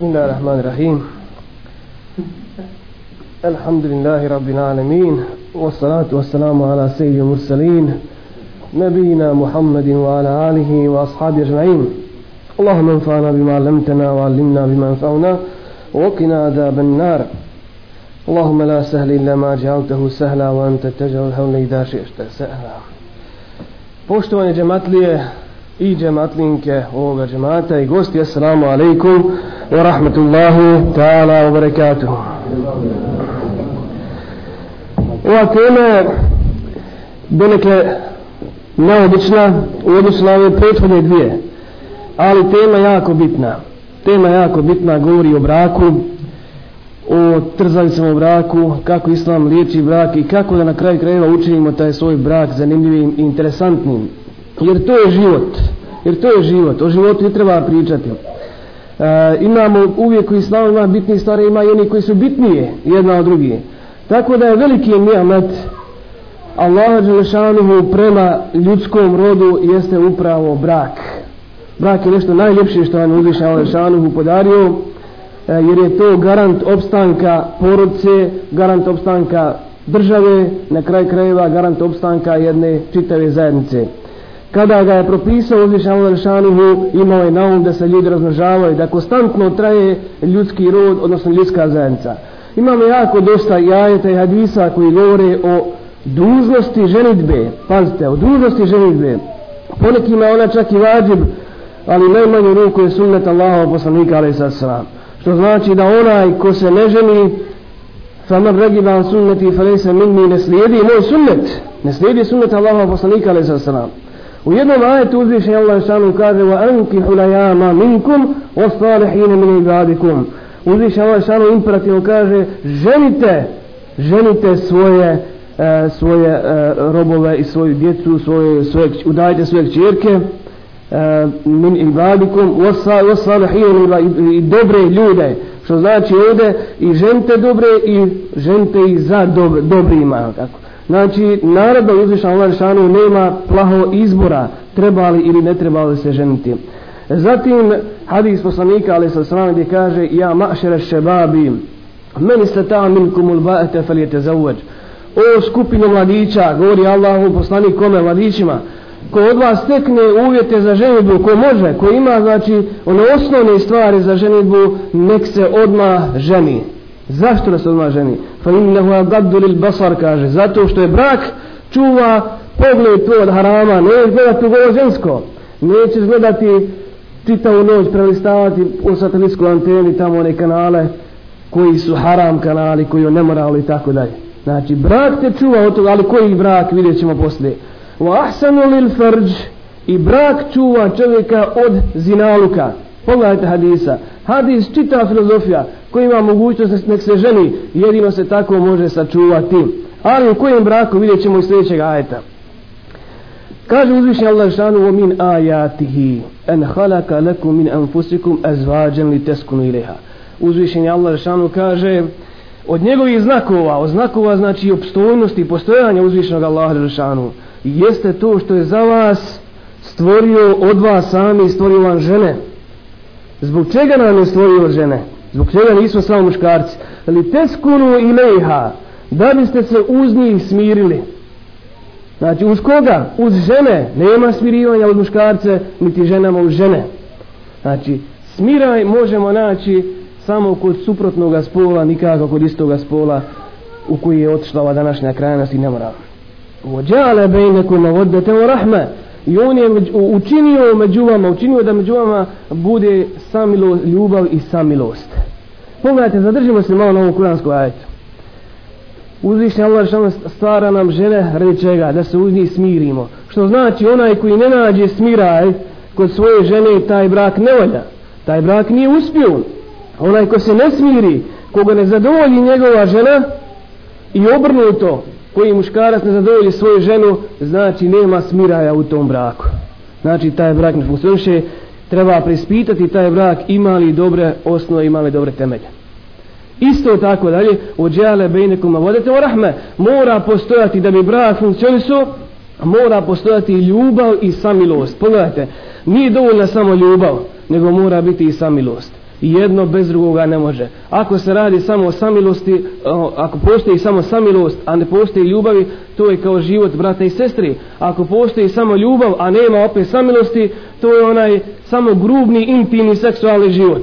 بسم الله الرحمن الرحيم. الحمد لله رب العالمين والصلاة والسلام على سيد المرسلين نبينا محمد وعلى آله وأصحابه أجمعين. اللهم انفعنا بما علمتنا وعلمنا بما انفعنا وقنا عذاب النار. اللهم لا سهل إلا ما جعلته سهلا وأنت تجعل الحول إذا شئت سهلا. Poštovanje džematlije i džematlinke ovoga džemata i gosti, assalamu alaikum wa rahmatullahi ta'ala wa barakatuhu. Ova tema je donekle neobična u odnosu na ove prethodne dvije, ali tema jako bitna. Tema jako bitna govori o braku, o trzavicama u braku, kako islam liječi brak i kako da na kraju krajeva učinimo taj svoj brak zanimljivim i interesantnim. Jer to je život. Jer to je život. O životu ne treba pričati. E, imamo uvijek u islamu ima bitnije stvari, ima i oni koji su bitnije jedna od drugije. Tako da je veliki nijamet Allah Đelešanuhu prema ljudskom rodu jeste upravo brak. Brak je nešto najljepše što vam uzviša Allah Đelešanuhu podario E, jer je to garant opstanka porodice, garant opstanka države, na kraj krajeva garant opstanka jedne čitave zajednice. Kada ga je propisao uzvišan Allah imao je na um da se ljudi raznožavaju, da konstantno traje ljudski rod, odnosno ljudska zajednica. Imamo jako dosta jajeta i hadisa koji govore o dužnosti ženitbe, pazite, o dužnosti ženitbe. Ponekima ona čak i vađib, ali najmanju ruku je sunnet Allahov poslanika, ali sad sram što znači da onaj ko se ne ženi faman regiban sunneti falese minni ne slijedi moj sunnet ne slijedi sunnet Allaha poslanika alaih sallam u jednom ajetu uzviše Allah šanu kaže wa anki hulayama minkum wa salihine min ibadikum uzviše Allah šanu imperativno kaže ženite ženite svoje e, svoje e, robove i svoju djecu svoje, svoje, udajte svoje čirke e, min ibadikum wasalihin i dobre ljude što znači ovdje i žente dobre i žente i za dob, dobrima tako znači naroda uzvišan Allah Žešanu nema plaho izbora treba li ili ne treba li se ženiti. Zatim hadis poslanika ali sa sram gdje kaže ja mašere šebabi meni se ta minkum ulbaete falijete zauvađ o skupinu mladića govori Allahu poslanik kome? Mladićima. Ko od vas stekne uvjete za ženitbu, ko može, ko ima znači one osnovne stvari za ženitbu, nek se odma ženi. Zašto nas odmah ženi? Fa innehu agaddu lil basar kaže, zato što je brak čuva pogled tvoj od harama, ne gledati ovo žensko, nećeš gledati čitavu noć prelistavati u satelitsku anteni tamo one kanale koji su haram kanali, koji su nemorali i tako dalje. Znači, brak te čuva od toga, ali koji brak vidjet ćemo poslije wa ahsanu lil farj i brak čuva čovjeka od zinaluka pogledajte hadisa. Hadis čita filozofija koji ima mogućnost nek se ženi jedino se tako može sačuvati. Ali u kojem braku vidjet ćemo iz sljedećeg ajeta. Kaže uzvišnji Allah šanu o min ajatihi en halaka leku min anfusikum azvađen li teskunu ileha. Uzvišnji Allah šanu kaže od njegovih znakova od znakova znači opstojnosti postojanja uzvišnog Allaha šanu jeste to što je za vas stvorio od vas sami stvorio vam žene. Zbog čega nam je stvorio žene? Zbog čega nismo samo muškarci? Ali teskunu skunu leha, da biste se uz njih smirili. Znači, uz koga? Uz žene. Nema smirivanja od muškarce, niti ženama uz žene. Znači, smiraj možemo naći samo kod suprotnog spola, nikako kod istoga spola u koji je otišla ova današnja krajnost i nemoral. Uvođale bejneku navodete u rahme, i on je učinio među vama, učinio da među vama bude samilo, ljubav i samilost. Pogledajte, zadržimo se malo na ovom kuranskom ajetu. Uzvišnji Allah što stvara nam žene radi čega, da se uz njih smirimo. Što znači onaj koji ne nađe smiraj kod svoje žene, taj brak ne volja. Taj brak nije uspio. Onaj ko se ne smiri, koga ne zadovolji njegova žena i obrnuto, koji muškarac ne zadovolji svoju ženu, znači nema smiraja u tom braku. Znači taj brak ne funkcioniše, treba prispitati taj brak ima li dobre osnove, ima li dobre temelje. Isto tako dalje, ođele bejnekuma vodete o rahme, mora postojati da bi brak funkcionisao, mora postojati ljubav i samilost. Pogledajte, nije dovoljna samo ljubav, nego mora biti i samilost jedno bez drugoga ne može. Ako se radi samo o samilosti ako postoji samo samilost a ne postoji ljubavi to je kao život brata i sestri. Ako postoji samo ljubav a nema opet samilosti to je onaj samo grubni intimni seksualni život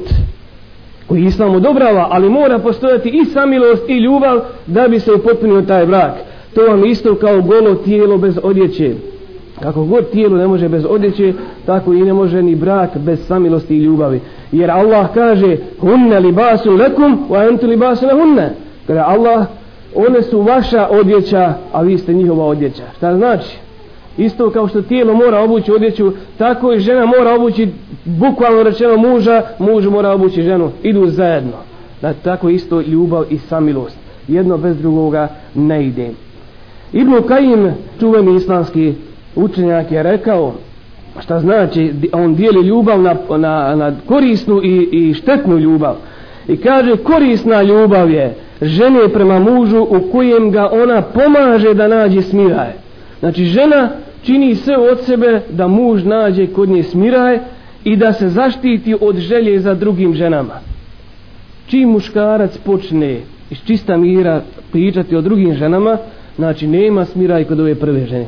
koji islam odobrava ali mora postojati i samilost i ljubav da bi se upotpunio taj brak. To vam isto kao golo tijelo bez odjeće. Kako god tijelo ne može bez odjeće tako i ne može ni brak bez samilosti i ljubavi jer Allah kaže hunne libasu lekum wa entu libasu lehunne. kada Allah one su vaša odjeća a vi ste njihova odjeća. Šta znači? Isto kao što tijelo mora obući odjeću tako i žena mora obući bukvalno rečeno muža muž mora obući ženu. Idu zajedno. Da tako isto ljubav i samilost. Jedno bez drugoga ne ide. Ibn Kajim čuveni islamski učenjak je rekao šta znači on dijeli ljubav na, na, na korisnu i, i štetnu ljubav? I kaže korisna ljubav je žene prema mužu u kojem ga ona pomaže da nađe smiraje. znači žena čini sve od sebe da muž nađe kod nje smiraje i da se zaštiti od želje za drugim ženama. Čim muškarac počne iz čista mira pričati o drugim ženama znači nema smiraj kod ove prve žene.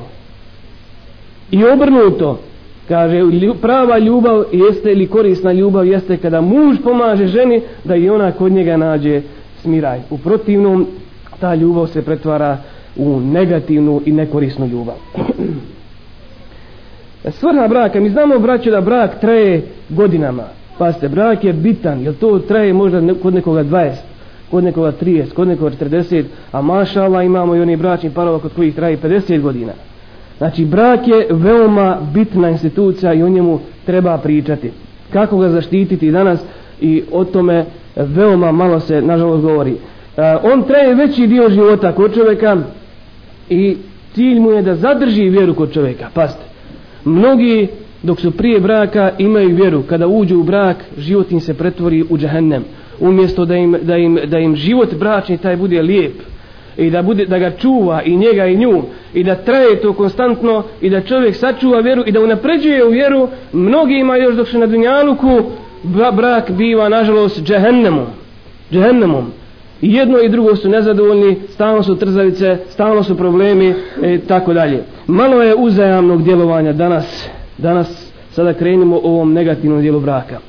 I obrnuto, kaže, prava ljubav jeste ili korisna ljubav jeste kada muž pomaže ženi da i ona kod njega nađe smiraj. U protivnom, ta ljubav se pretvara u negativnu i nekorisnu ljubav. Svrha braka, mi znamo braću da brak traje godinama. Pa se brak je bitan, jer to traje možda kod nekoga 20, kod nekoga 30, kod nekoga 40, a mašala imamo i oni bračni parova kod kojih traje 50 godina. Znači, brak je veoma bitna institucija i o njemu treba pričati. Kako ga zaštititi danas i o tome veoma malo se, nažalost, govori. E, on traje veći dio života kod čovjeka i cilj mu je da zadrži vjeru kod čovjeka. Paste, mnogi dok su prije braka imaju vjeru. Kada uđu u brak, život im se pretvori u džahennem. Umjesto da im, da im, da im život bračni taj bude lijep i da bude da ga čuva i njega i nju i da traje to konstantno i da čovjek sačuva vjeru i da unapređuje u vjeru mnogima još dok su na dunjaluku brak biva nažalost džehennemom džehennemom. I jedno i drugo su nezadovoljni stalno su trzavice stalno su problemi i tako dalje. Malo je uzajamnog djelovanja danas danas sada krenimo o ovom negativnom dijelu braka.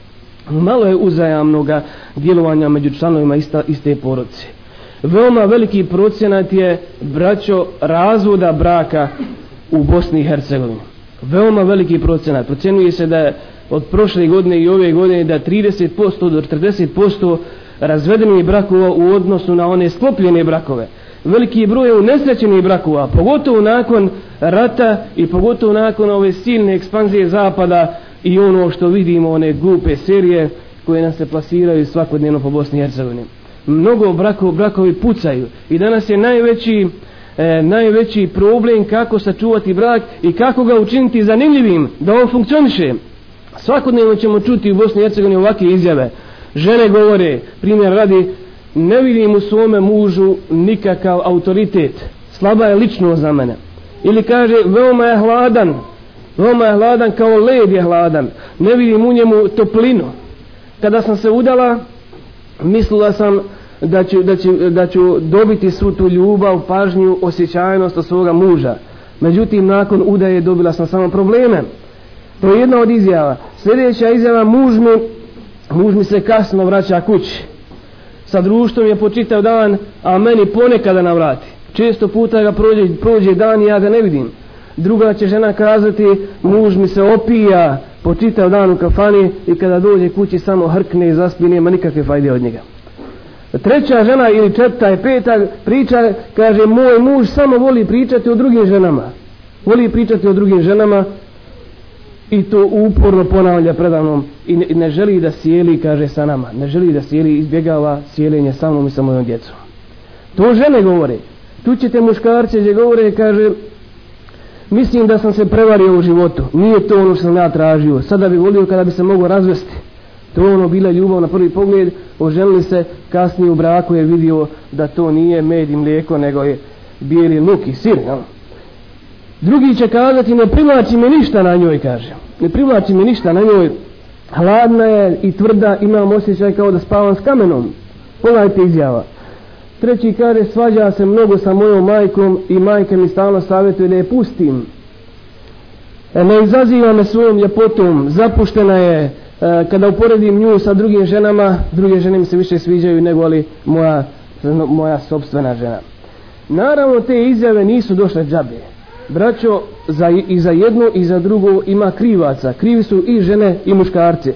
Malo je uzajamnog djelovanja među članovima ista, iste porodice veoma veliki procenat je braćo razvoda braka u Bosni i Hercegovini. Veoma veliki procenat. Procenuje se da od prošle godine i ove godine da 30% do 40% razvedenih brakova u odnosu na one sklopljene brakove. Veliki broj je unesrećenih brakova, pogotovo nakon rata i pogotovo nakon ove silne ekspanzije zapada i ono što vidimo, one glupe serije koje nam se plasiraju svakodnevno po Bosni i Hercegovini mnogo brakov, brakovi pucaju. I danas je najveći e, najveći problem kako sačuvati brak i kako ga učiniti zanimljivim da on funkcioniše. Svakodnevno ćemo čuti u Bosni i Hercegovini ovakve izjave. Žene govore, primjer radi ne vidim u svome mužu nikakav autoritet. Slaba je lično za mene. Ili kaže veoma je hladan. Veoma je hladan kao led je hladan. Ne vidim u njemu toplinu. Kada sam se udala mislila sam da ću, da, ću, da ću dobiti svu tu ljubav, pažnju, osjećajnost od svoga muža. Međutim, nakon udaje dobila sam samo probleme. To je jedna od izjava. Sljedeća izjava, muž mi, muž mi se kasno vraća kući. Sa društvom je počitao dan, a meni ponekada navrati. Često puta ga prođe, prođe dan i ja ga ne vidim. Druga će žena kazati, muž mi se opija, počitao dan u kafani i kada dođe kući samo hrkne i zaspi, nema nikakve fajde od njega treća žena ili četvrta i peta priča, kaže moj muž samo voli pričati o drugim ženama. Voli pričati o drugim ženama i to uporno ponavlja predavnom i ne, ne želi da sjeli kaže sa nama, ne želi da sjeli izbjegava sjelenje sa mnom i sa mojom djecom. To žene govore. Tu ćete muškarce gdje govore kaže mislim da sam se prevario u životu. Nije to ono što sam ja tražio. Sada bi volio kada bi se mogo razvesti. To ono bila ljubav na prvi pogled, oženili se, kasnije u braku je vidio da to nije med i mlijeko, nego je bijeli luk i sir. Jel? Drugi će kazati, ne privlači me ništa na njoj, kaže. Ne privlači me ništa na njoj, hladna je i tvrda imam osjećaj kao da spavam s kamenom pogledajte izjava treći kaže svađa se mnogo sa mojom majkom i majke mi stalno savjetuje da je pustim ne izaziva me svojom ljepotom zapuštena je E, kada uporedim nju sa drugim ženama druge žene mi se više sviđaju nego ali moja, moja sobstvena žena. Naravno te izjave nisu došle džabe. Braćo za, i za jedno i za drugo ima krivaca. Krivi su i žene i muškarci.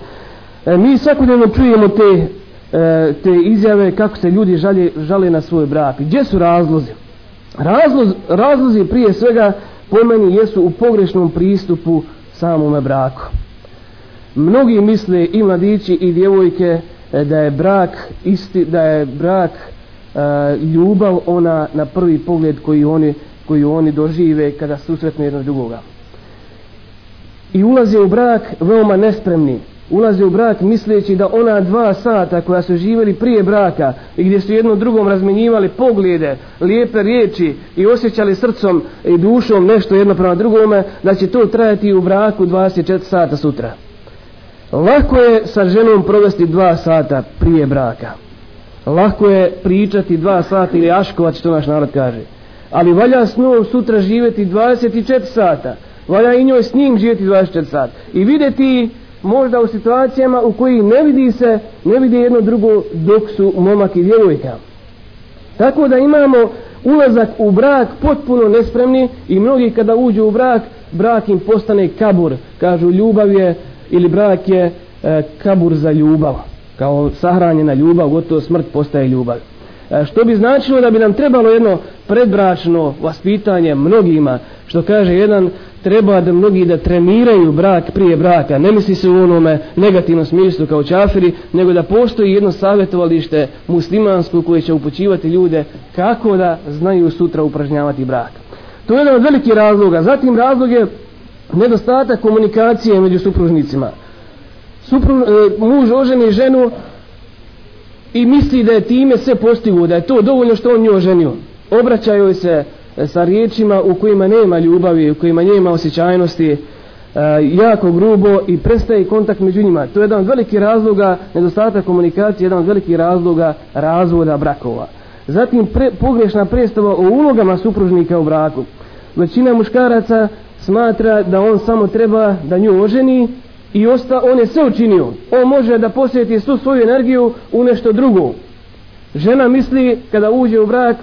E, mi svakodnevno čujemo te e, te izjave kako se ljudi žalje, žale na svoj brak. Gdje su razlozi? Razloz, razlozi prije svega po meni jesu u pogrešnom pristupu samome braku mnogi misle i mladići i djevojke e, da je brak isti da je brak e, ljubav ona na prvi pogled koji oni koji oni dožive kada susretnu jednog drugoga. I ulaze u brak veoma nespremni. Ulaze u brak misleći da ona dva sata koja su živjeli prije braka i gdje su jedno drugom razmenjivali poglede, lijepe riječi i osjećali srcom i dušom nešto jedno prema drugome, da će to trajati u braku 24 sata sutra. Lako je sa ženom provesti dva sata prije braka. Lako je pričati dva sata ili aškovat što naš narod kaže. Ali valja s njom sutra živjeti 24 sata. Valja i njoj s njim živjeti 24 sata. I vidjeti možda u situacijama u koji ne vidi se ne vidi jedno drugo dok su momak i djevojka. Tako da imamo ulazak u brak potpuno nespremni i mnogi kada uđu u brak brak im postane kabur. Kažu ljubav je ili brak je e, kabur za ljubav. Kao sahranjena ljubav gotovo smrt postaje ljubav. E, što bi značilo da bi nam trebalo jedno predbračno vaspitanje mnogima što kaže jedan treba da mnogi da treniraju brak prije braka. Ne misli se u onome negativnom smislu kao čafiri nego da postoji jedno savjetovalište muslimansko koje će upućivati ljude kako da znaju sutra upražnjavati brak. To je jedan od velikih razloga. Zatim razlog je nedostatak komunikacije među supružnicima Supru, e, muž oženi ženu i misli da je time sve postigu, da je to dovoljno što on nju oženio. Obraćaju se e, sa riječima u kojima nema ljubavi, u kojima nema osjećajnosti, e, jako grubo i prestaje kontakt među njima. To je jedan od velikih razloga nedostatak komunikacije, jedan od velikih razloga razvoda brakova. Zatim pre, pogrešna predstava o ulogama supružnika u braku. Većina muškaraca smatra da on samo treba da nju oženi i osta, on je sve učinio. On može da posjeti svu svoju energiju u nešto drugo. Žena misli kada uđe u brak,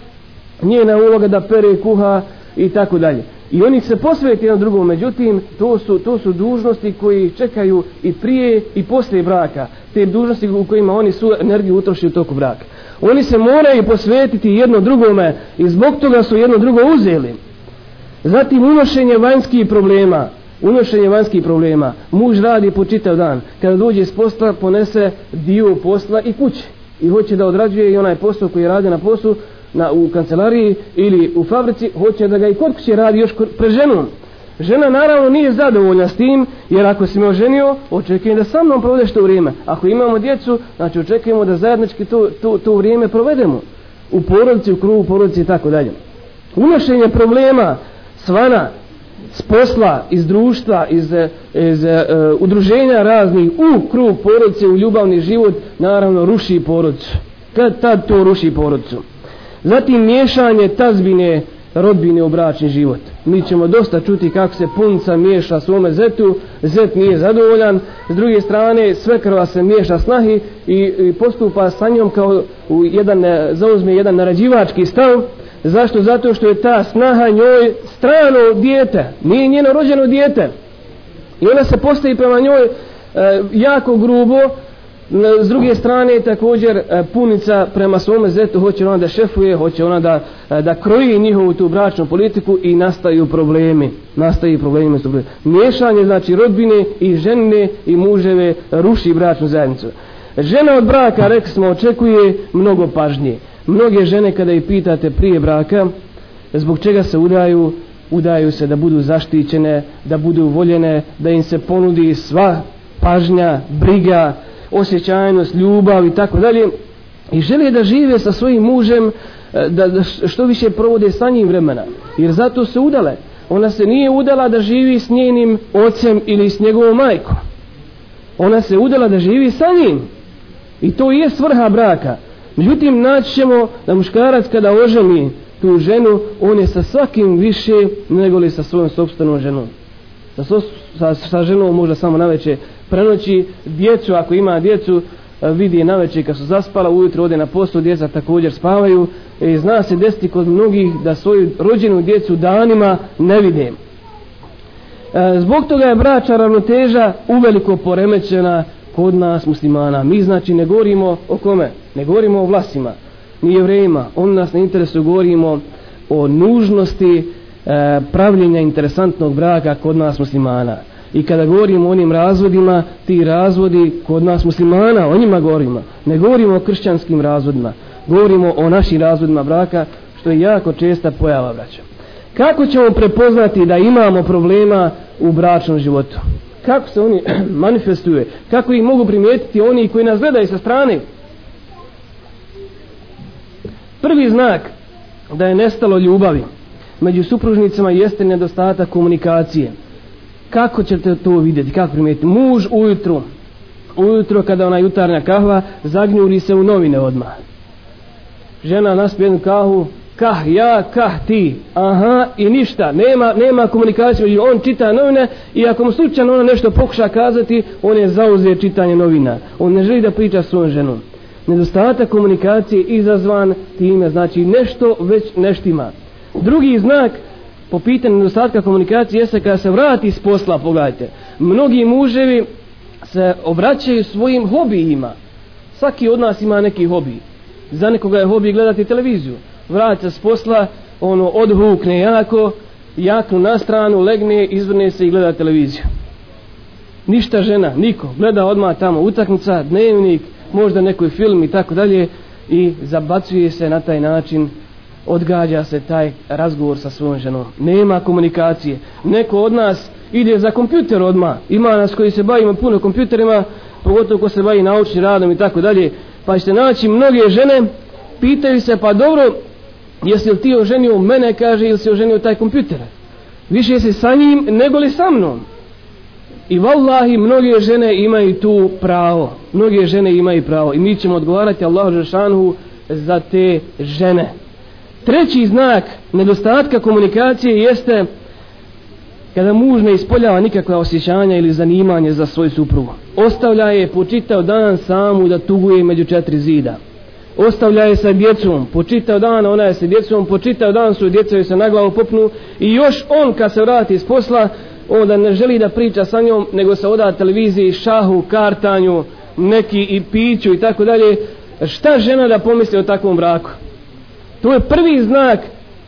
njena uloga da pere kuha i tako dalje. I oni se posveti jedno drugom, međutim, to su, to su dužnosti koji čekaju i prije i poslije braka. Te dužnosti u kojima oni su energiju utroši u toku braka. Oni se moraju posvetiti jedno drugome i zbog toga su jedno drugo uzeli. Zatim unošenje vanjskih problema, unošenje vanjskih problema. Muž radi po čitav dan. Kada dođe s posla, ponese dio posla i kuće. I hoće da odrađuje i onaj posao koji radi na poslu na, u kancelariji ili u fabrici, hoće da ga i kod kuće radi još pre ženom. Žena naravno nije zadovoljna s tim, jer ako si me oženio, očekujem da sa mnom provedeš to vrijeme. Ako imamo djecu, znači očekujemo da zajednički to, to, to vrijeme provedemo. U porodici, u krugu porodici i tako dalje. Unošenje problema, svana, s posla, iz društva, iz, eh, iz e, udruženja raznih u krug porodice, u ljubavni život, naravno ruši porodicu. Kad tad to ruši porodicu. Zatim miješanje tazbine rodbine u bračni život. Mi ćemo dosta čuti kako se punca miješa svome zetu, zet nije zadovoljan, s druge strane svekrva se miješa snahi i, i postupa sa njom kao u jedan, eh, zauzme jedan narađivački stav, Zašto? Zato što je ta snaha njoj strano dijete, nije njeno rođeno dijete. I ona se postavi prema njoj e, jako grubo, s druge strane također e, punica prema svome zetu, hoće ona da šefuje, hoće ona da, e, da kroji njihovu tu bračnu politiku i nastaju problemi. Nastaju problemi. problemi. Miješanje znači rodbine i žene i muževe ruši bračnu zajednicu. Žena od braka, rekli smo, očekuje mnogo pažnje mnoge žene kada ih pitate prije braka zbog čega se udaju udaju se da budu zaštićene da budu voljene da im se ponudi sva pažnja briga osjećajnost, ljubav i tako dalje. I žele da žive sa svojim mužem e, da, da što više provode sa njim vremena. Jer zato se udale. Ona se nije udala da živi s njenim ocem ili s njegovom majkom. Ona se udala da živi sa njim. I to je svrha braka međutim naći ćemo da muškarac kada oženi tu ženu on je sa svakim više nego li sa svojom sobstvenom ženom. Sa, so, sa, sa ženom možda samo na veće prenoći. Djecu ako ima djecu e, vidi je na kad su zaspala ujutro ode na posao, djeca također spavaju. I zna se desiti kod mnogih da svoju rođenu djecu danima ne vide. E, zbog toga je braća ravnoteža uveliko poremećena kod nas muslimana. Mi znači ne govorimo o kome? Ne govorimo o vlasima, ni jevrejima. On nas ne interesu govorimo o nužnosti e, pravljenja interesantnog braka kod nas muslimana. I kada govorimo o onim razvodima, ti razvodi kod nas muslimana, o njima govorimo. Ne govorimo o kršćanskim razvodima. Govorimo o našim razvodima braka, što je jako česta pojava braća. Kako ćemo prepoznati da imamo problema u bračnom životu? Kako se oni manifestuje? Kako ih mogu primijetiti oni koji nas gledaju sa strane? Prvi znak da je nestalo ljubavi među supružnicama jeste nedostatak komunikacije. Kako ćete to vidjeti? Kako primijetiti? Muž ujutru, ujutro kada ona jutarnja kahva, zagnjuri se u novine odmah. Žena naspije jednu kahu, kah ja, kah ti, aha, i ništa, nema, nema komunikacije, on čita novine i ako mu slučajno ona nešto pokuša kazati, on je zauzeo čitanje novina, on ne želi da priča s svojom ženom. Nedostatak komunikacije izazvan time, znači nešto već neštima. Drugi znak po pitanju nedostatka komunikacije jeste kada se vrati s posla, pogledajte, mnogi muževi se obraćaju svojim hobijima, svaki od nas ima neki hobi, za nekoga je hobi gledati televiziju, vraća s posla, ono, odhukne jako, jaknu na stranu, legne, izvrne se i gleda televiziju. Ništa žena, niko, gleda odmah tamo utakmica, dnevnik, možda neki film i tako dalje i zabacuje se na taj način, odgađa se taj razgovor sa svojom ženom. Nema komunikacije. Neko od nas ide za kompjuter odma. Ima nas koji se bavimo puno kompjuterima, pogotovo ko se bavi naučnim radom i tako dalje. Pa ćete naći mnoge žene, pitaju se, pa dobro, jesi li ti oženio mene, kaže, ili si oženio taj kompjuter? Više si sa njim nego li sa mnom? I vallahi, mnoge žene imaju tu pravo. Mnoge žene imaju pravo. I mi ćemo odgovarati Allahu Žešanhu za te žene. Treći znak nedostatka komunikacije jeste kada muž ne ispoljava nikakva osjećanja ili zanimanje za svoju suprugu. Ostavlja je počitao dan samu da tuguje među četiri zida ostavlja je sa djecom, po čitav dan ona je sa djecom, po čitav dan su djeca joj se na glavu popnu i još on kad se vrati iz posla, onda ne želi da priča sa njom, nego se oda televiziji, šahu, kartanju, neki i piću i tako dalje. Šta žena da pomisli o takvom braku? To je prvi znak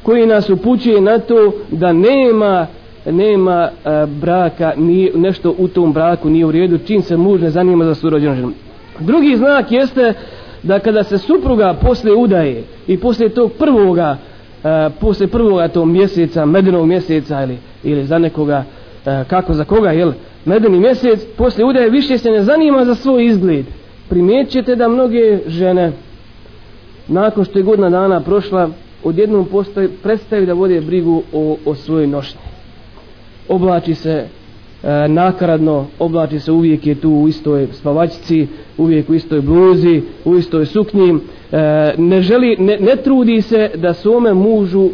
koji nas upućuje na to da nema nema e, braka, ni, nešto u tom braku nije u redu, čim se muž ne zanima za surođenu ženu. Drugi znak jeste da kada se supruga posle udaje i posle tog prvoga e, uh, posle prvoga tog mjeseca medenog mjeseca ili, ili za nekoga uh, kako za koga jel medeni mjesec posle udaje više se ne zanima za svoj izgled. Primjećete da mnoge žene nakon što je godina dana prošla odjednom prestaju da vode brigu o, o svojoj nošnji. Oblači se e, nakaradno oblači se uvijek je tu u istoj spavačici uvijek u istoj bluzi u istoj suknji. E, ne želi ne, ne trudi se da svome mužu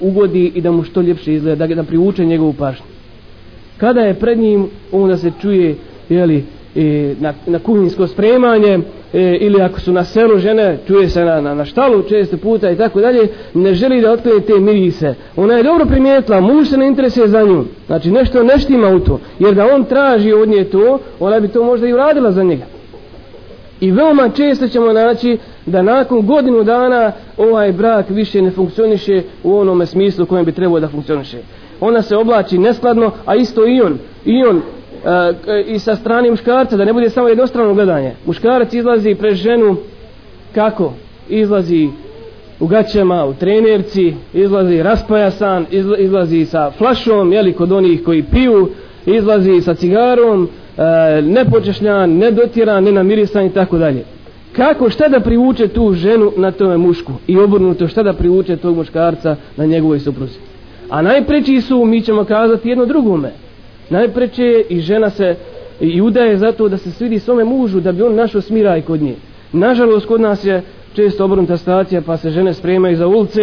ugodi i da mu što ljepše izgleda da, da privuče njegovu pažnju. Kada je pred njim onda se čuje jeli, e, na, na kuhinsko spremanje e, ili ako su na selu žene čuje se na, na, na štalu često puta i tako dalje ne želi da otkrije te mirise. Ona je dobro primijetila muž se ne interesuje za nju. Znači nešto neštima u to jer da on traži od nje to ona bi to možda i uradila za njega. I veoma često ćemo naći da nakon godinu dana ovaj brak više ne funkcioniše u onome smislu kojem bi trebao da funkcioniše. Ona se oblači neskladno a isto i on i on i sa strane muškarca da ne bude samo jednostrano gledanje. Muškarac izlazi pre ženu kako? Izlazi u gaćama, u trenerci izlazi raspajasan izlazi sa flašom jeli, kod onih koji piju izlazi sa cigarom e, nepočešljan, nedotiran, nenamirisan i tako dalje. Kako šta da privuče tu ženu na tome mušku? I obrnuto šta da privuče tog muškarca na njegovoj supruzi? A najpreći su mi ćemo kazati jedno drugome najpreće i žena se i udaje zato da se svidi svome mužu da bi on našao smiraj kod nje nažalost kod nas je često obrnuta stacija pa se žene spremaju za ulice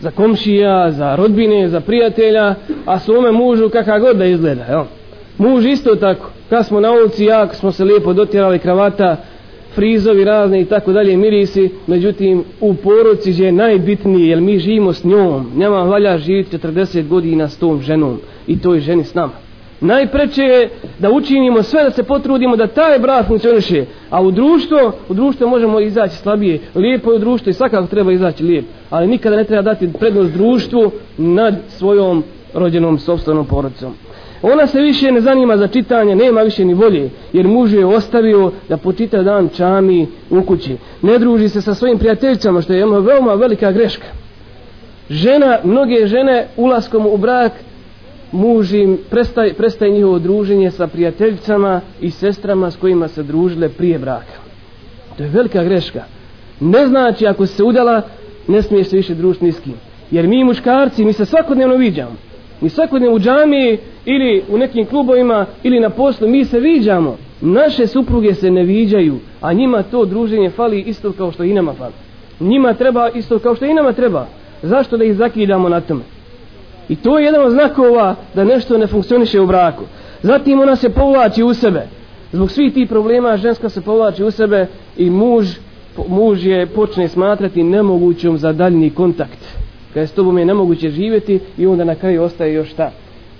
za komšija, za rodbine, za prijatelja, a svome mužu kakav god da izgleda. Jel? Muž isto tako. Kad smo na ulici, jak smo se lijepo dotjerali kravata, frizovi razne i tako dalje, mirisi, međutim u poroci je najbitnije, jer mi živimo s njom. nema valja živjeti 40 godina s tom ženom i toj ženi s nama. Najpreće je da učinimo sve da se potrudimo da taj brak funkcioniše, a u društvo, u društvo možemo izaći slabije. Lijepo je u društvo i svakako treba izaći lijep, ali nikada ne treba dati prednost društvu nad svojom rođenom sobstvenom porodicom. Ona se više ne zanima za čitanje, nema više ni volje, jer muž je ostavio da počita dan čami u kući. Ne druži se sa svojim prijateljicama, što je jedna veoma velika greška. Žena, mnoge žene ulaskom u brak muž im prestaje, prestaje njihovo druženje sa prijateljicama i sestrama s kojima se družile prije braka. To je velika greška. Ne znači ako se udala, ne smiješ se više družiti ni s kim. Jer mi muškarci, mi se svakodnevno viđamo. Mi svakodnevno u džamiji ili u nekim klubovima ili na poslu, mi se viđamo. Naše supruge se ne viđaju, a njima to druženje fali isto kao što i nama fali. Njima treba isto kao što i nama treba. Zašto da ih zakidamo na tome? I to je jedan od znakova da nešto ne funkcioniše u braku. Zatim ona se povlači u sebe. Zbog svih tih problema ženska se povlači u sebe i muž, muž je počne smatrati nemogućom za daljni kontakt. Kada s tobom je nemoguće živjeti i onda na kraju ostaje još šta.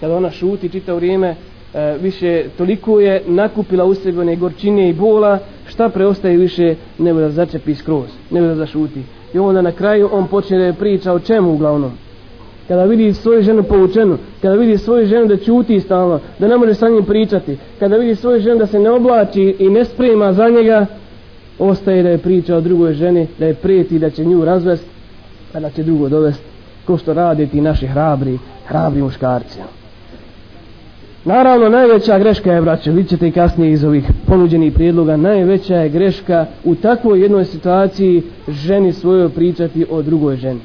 Kada ona šuti čita vrijeme, e, više toliko je nakupila u sebi one gorčine i bola, šta preostaje više nego da začepi skroz, nego da zašuti. I onda na kraju on počne da priča o čemu uglavnom kada vidi svoju ženu povučenu, kada vidi svoju ženu da ćuti stalno, da ne može sa njim pričati, kada vidi svoju ženu da se ne oblači i ne sprema za njega, ostaje da je priča o drugoj ženi, da je prijeti da će nju razvesti, Pa kada će drugo dovesti ko što rade ti naši hrabri, hrabri muškarci. Naravno, najveća greška je, braće, vidjet ćete i kasnije iz ovih ponuđenih prijedloga, najveća je greška u takvoj jednoj situaciji ženi svojoj pričati o drugoj ženi.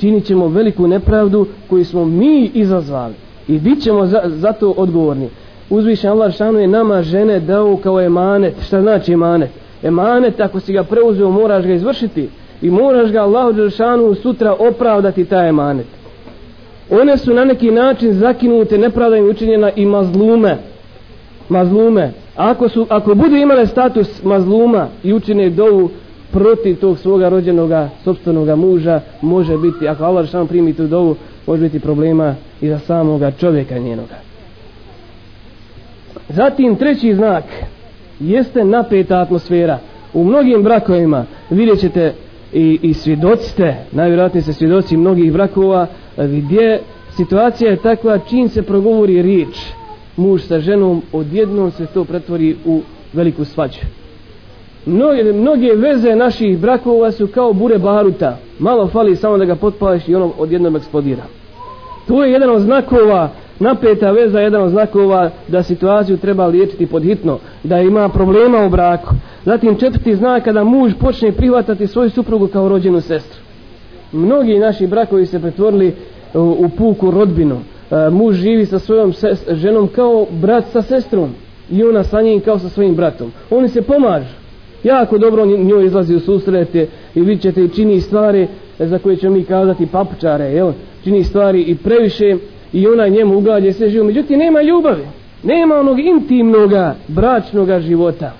Činit ćemo veliku nepravdu koju smo mi izazvali i bit ćemo za, za to odgovorni. Uzvišen Allah šanu je nama žene dao kao emanet. Šta znači emanet? Emanet ako si ga preuzeo moraš ga izvršiti i moraš ga Allahu Đelšanu sutra opravdati taj emanet one su na neki način zakinute nepravda im učinjena i mazlume mazlume ako, su, ako budu imale status mazluma i učine dovu protiv tog svoga rođenoga sobstvenoga muža može biti, ako Allah Đelšanu primi tu dovu, može biti problema i za samoga čovjeka njenoga. Zatim treći znak jeste napeta atmosfera. U mnogim brakovima vidjet ćete i, i svjedocite, najvjerojatnije se svjedoci mnogih brakova, gdje situacija je takva čim se progovori riječ. Muž sa ženom, odjednom se to pretvori u veliku svađu. Mnoge, mnoge veze naših brakova su kao bure baruta. Malo fali samo da ga potpališ i ono odjednom eksplodira. To je jedan od znakova napeta veza jedan od znakova da situaciju treba liječiti podhitno da ima problema u braku. Zatim četvrti znak kada muž počne prihvatati svoju suprugu kao rođenu sestru. Mnogi naši brakovi se pretvorili u, u puku rodbinu. E, muž živi sa svojom sest, ženom kao brat sa sestrom i ona sa njim kao sa svojim bratom. Oni se pomažu. Jako dobro njoj izlazi u susrete i vidjet ćete i čini stvari za koje ćemo mi kazati papučare jel? čini stvari i previše i ona njemu ugađa sve živo. Međutim nema ljubavi. Nema onog intimnog bračnog života.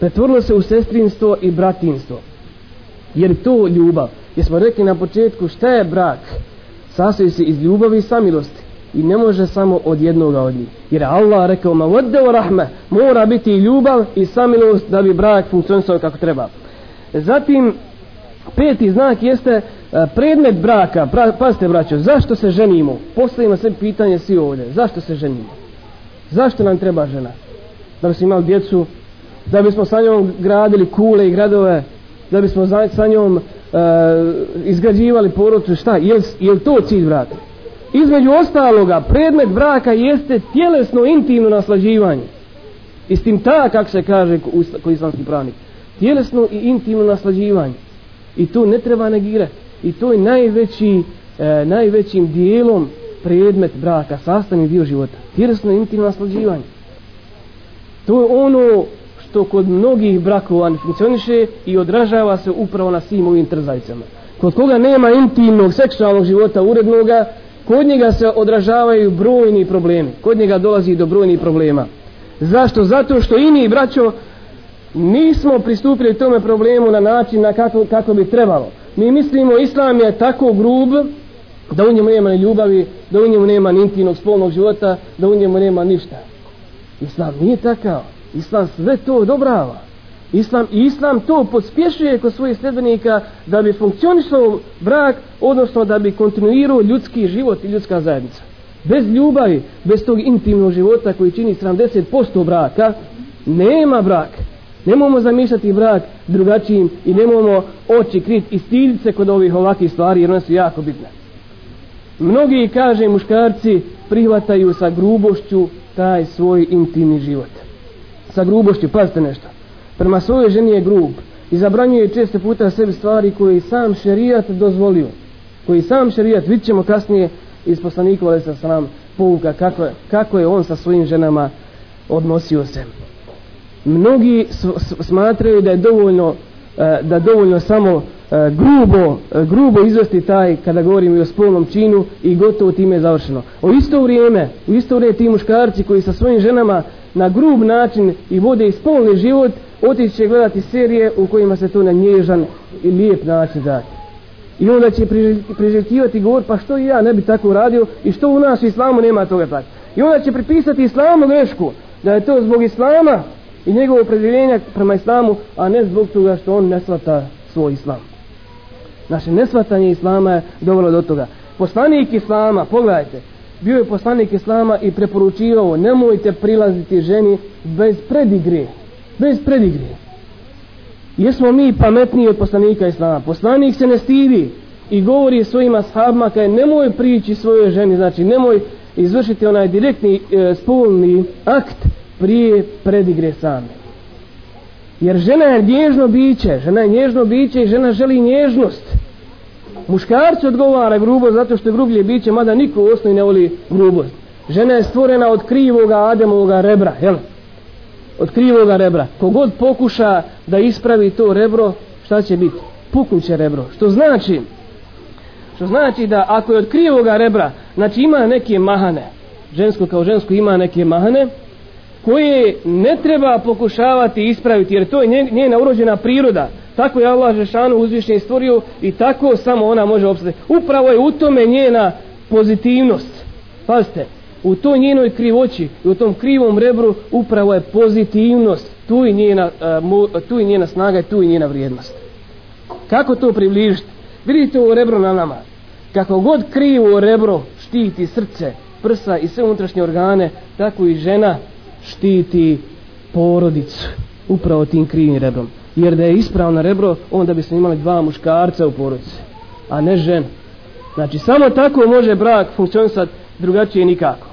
Pretvorilo se u sestrinstvo i bratinstvo. Jer to ljubav? Jer smo rekli na početku šta je brak? Sastoji se iz ljubavi i samilosti. I ne može samo od jednog od njih. Jer Allah rekao ma vodde rahme, mora biti ljubav i samilost da bi brak funkcionisao kako treba. Zatim, peti znak jeste e, predmet braka. Pra, pazite braćo, zašto se ženimo? Postavimo sve pitanje svi ovdje. Zašto se ženimo? Zašto nam treba žena? Da bismo imali djecu, da bismo sa njom gradili kule i gradove, da bismo sa njom e, izgrađivali porodcu, šta? Je je li to cilj braka? između ostaloga predmet braka jeste tjelesno intimno naslađivanje istim ta kako se kaže ko islamski pravnik tjelesno i intimno naslađivanje i to ne treba negirati i to je najveći e, najvećim dijelom predmet braka sastavni dio života tjelesno intimno naslađivanje To je ono što kod mnogih brakova ne funkcioniše i odražava se upravo na svim ovim trzajcama. Kod koga nema intimnog seksualnog života urednoga, kod njega se odražavaju brojni problemi. Kod njega dolazi do brojnih problema. Zašto? Zato što ini braćo, nismo pristupili tome problemu na način na kako, kako bi trebalo. Mi mislimo islam je tako grub da u njemu nema ni ljubavi, da u njemu nema ni intimnog spolnog života, da u njemu nema ništa. Islam nije takav. Islam sve to odobrava. Islam, I Islam to pospješuje kod svojih sljedbenika da bi funkcionisao brak, odnosno da bi kontinuirao ljudski život i ljudska zajednica. Bez ljubavi, bez tog intimnog života koji čini 70% braka, nema braka. Nemojmo zamišljati brak drugačijim i nemojmo oči krit i stiditi se kod ovih ovakvih stvari jer one su jako bitne. Mnogi, kaže muškarci, prihvataju sa grubošću taj svoj intimni život. Sa grubošću, pazite nešto. Prema svojoj ženi je grub i zabranjuje često puta sebi stvari koje sam šerijat dozvolio. Koji sam šerijat, vidit ćemo kasnije iz poslanika, ali sa nam pouka kako, kako je on sa svojim ženama odnosio se mnogi smatraju da je dovoljno e, da dovoljno samo e, grubo, e, grubo izvesti taj kada govorimo o spolnom činu i gotovo time je završeno. U isto vrijeme, u isto vrijeme ti muškarci koji sa svojim ženama na grub način i vode i spolni život otići će gledati serije u kojima se to na nježan i lijep način dati. I onda će priželjkivati govor pa što i ja ne bi tako uradio i što u nas islamu nema toga tako. I onda će pripisati islamu grešku da je to zbog islama i njegovo opredjeljenje prema islamu, a ne zbog toga što on ne svata svoj islam. Naše nesvatanje islama je dovelo do toga. Poslanik islama, pogledajte, bio je poslanik islama i preporučivao, nemojte prilaziti ženi bez predigre. Bez predigre. Jesmo mi pametniji od poslanika islama. Poslanik se ne stidi i govori svojim ashabima kaj nemoj prići svojoj ženi, znači nemoj izvršiti onaj direktni e, spolni akt prije predigre same. Jer žena je nježno biće, žena je nježno biće i žena želi nježnost. Muškarci odgovara grubo zato što je grublje biće, mada niko u osnovi ne voli grubost. Žena je stvorena od krivoga Ademovoga rebra, jel? Od krivoga rebra. Kogod pokuša da ispravi to rebro, šta će biti? Puknuće rebro. Što znači? Što znači da ako je od krivoga rebra, znači ima neke mahane, žensko kao žensko ima neke mahane, koje ne treba pokušavati ispraviti jer to je njena urođena priroda. Tako je Allah Žešanu uzvišnje stvorio i tako samo ona može obstati upravo je u tome njena pozitivnost. Pazite u toj njenoj krivoći i u tom krivom rebru upravo je pozitivnost. Tu je njena, e, tu je njena snaga i tu je njena vrijednost. Kako to približiti? Vidite ovo rebro na nama. Kako god krivo rebro štiti srce prsa i sve unutrašnje organe tako i žena štiti porodicu upravo tim krivim rebrom. Jer da je ispravno rebro onda bismo imali dva muškarca u porodici a ne žen znači samo tako može brak funkcionisati drugačije nikako.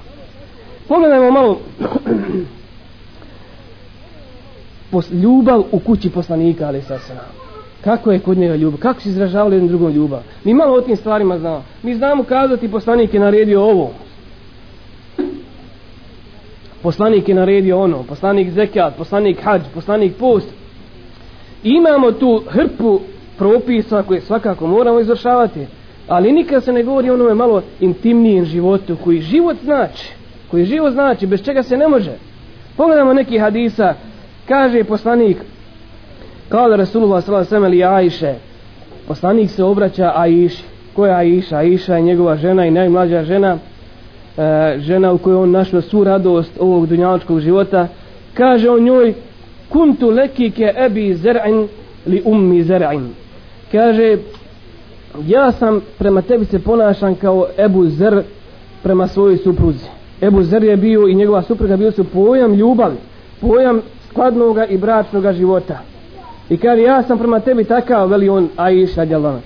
Pogledajmo malo Pos, ljubav u kući poslanika ali sa kako je kod njega ljubav? Kako se izražavali jednom drugom ljubav? Mi malo o tim stvarima znamo. Mi znamo kazati poslanik je naredio ovo poslanik je naredio ono, poslanik zekat, poslanik hađ, poslanik post. Imamo tu hrpu propisa koje svakako moramo izvršavati, ali nikad se ne govori onome malo intimnijem životu, koji život znači, koji život znači, bez čega se ne može. Pogledamo neki hadisa, kaže poslanik, kao da Rasulullah s.a.v. ili Ajše, poslanik se obraća Ajši. Ko je Ajša? Ajša je njegova žena i najmlađa žena, E, žena u kojoj on našla svu radost ovog dunjaličkog života kaže on njoj kuntu leki ke ebi zer'in li ummi zer'in. Kaže ja sam prema tebi se ponašan kao Ebu Zer prema svojoj supruzi. Ebu Zer je bio i njegova supruga bio su pojam ljubavi pojam skladnoga i bračnog života. I kaže ja sam prema tebi takav veli on Aisha djelana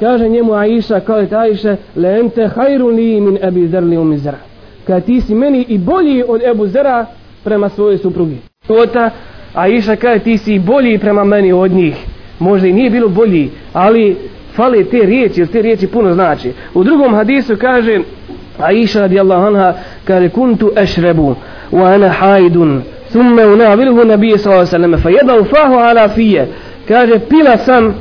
kaže njemu Aisha kao je Aisha le ente hajru li min ebi zerli umi zera Kada ti si meni i bolji od Ebu Zera prema svojoj suprugi. Ota, Aisha kaže ti si bolji prema meni od njih. Možda i nije bilo bolji ali fale te riječi jer te riječi puno znači u drugom hadisu kaže Aisha radijallahu anha kaže kuntu ešrebu wa ana haidun thumme unavilhu nabije sallallahu sallam fa jedau fahu ala fije kaže pila sam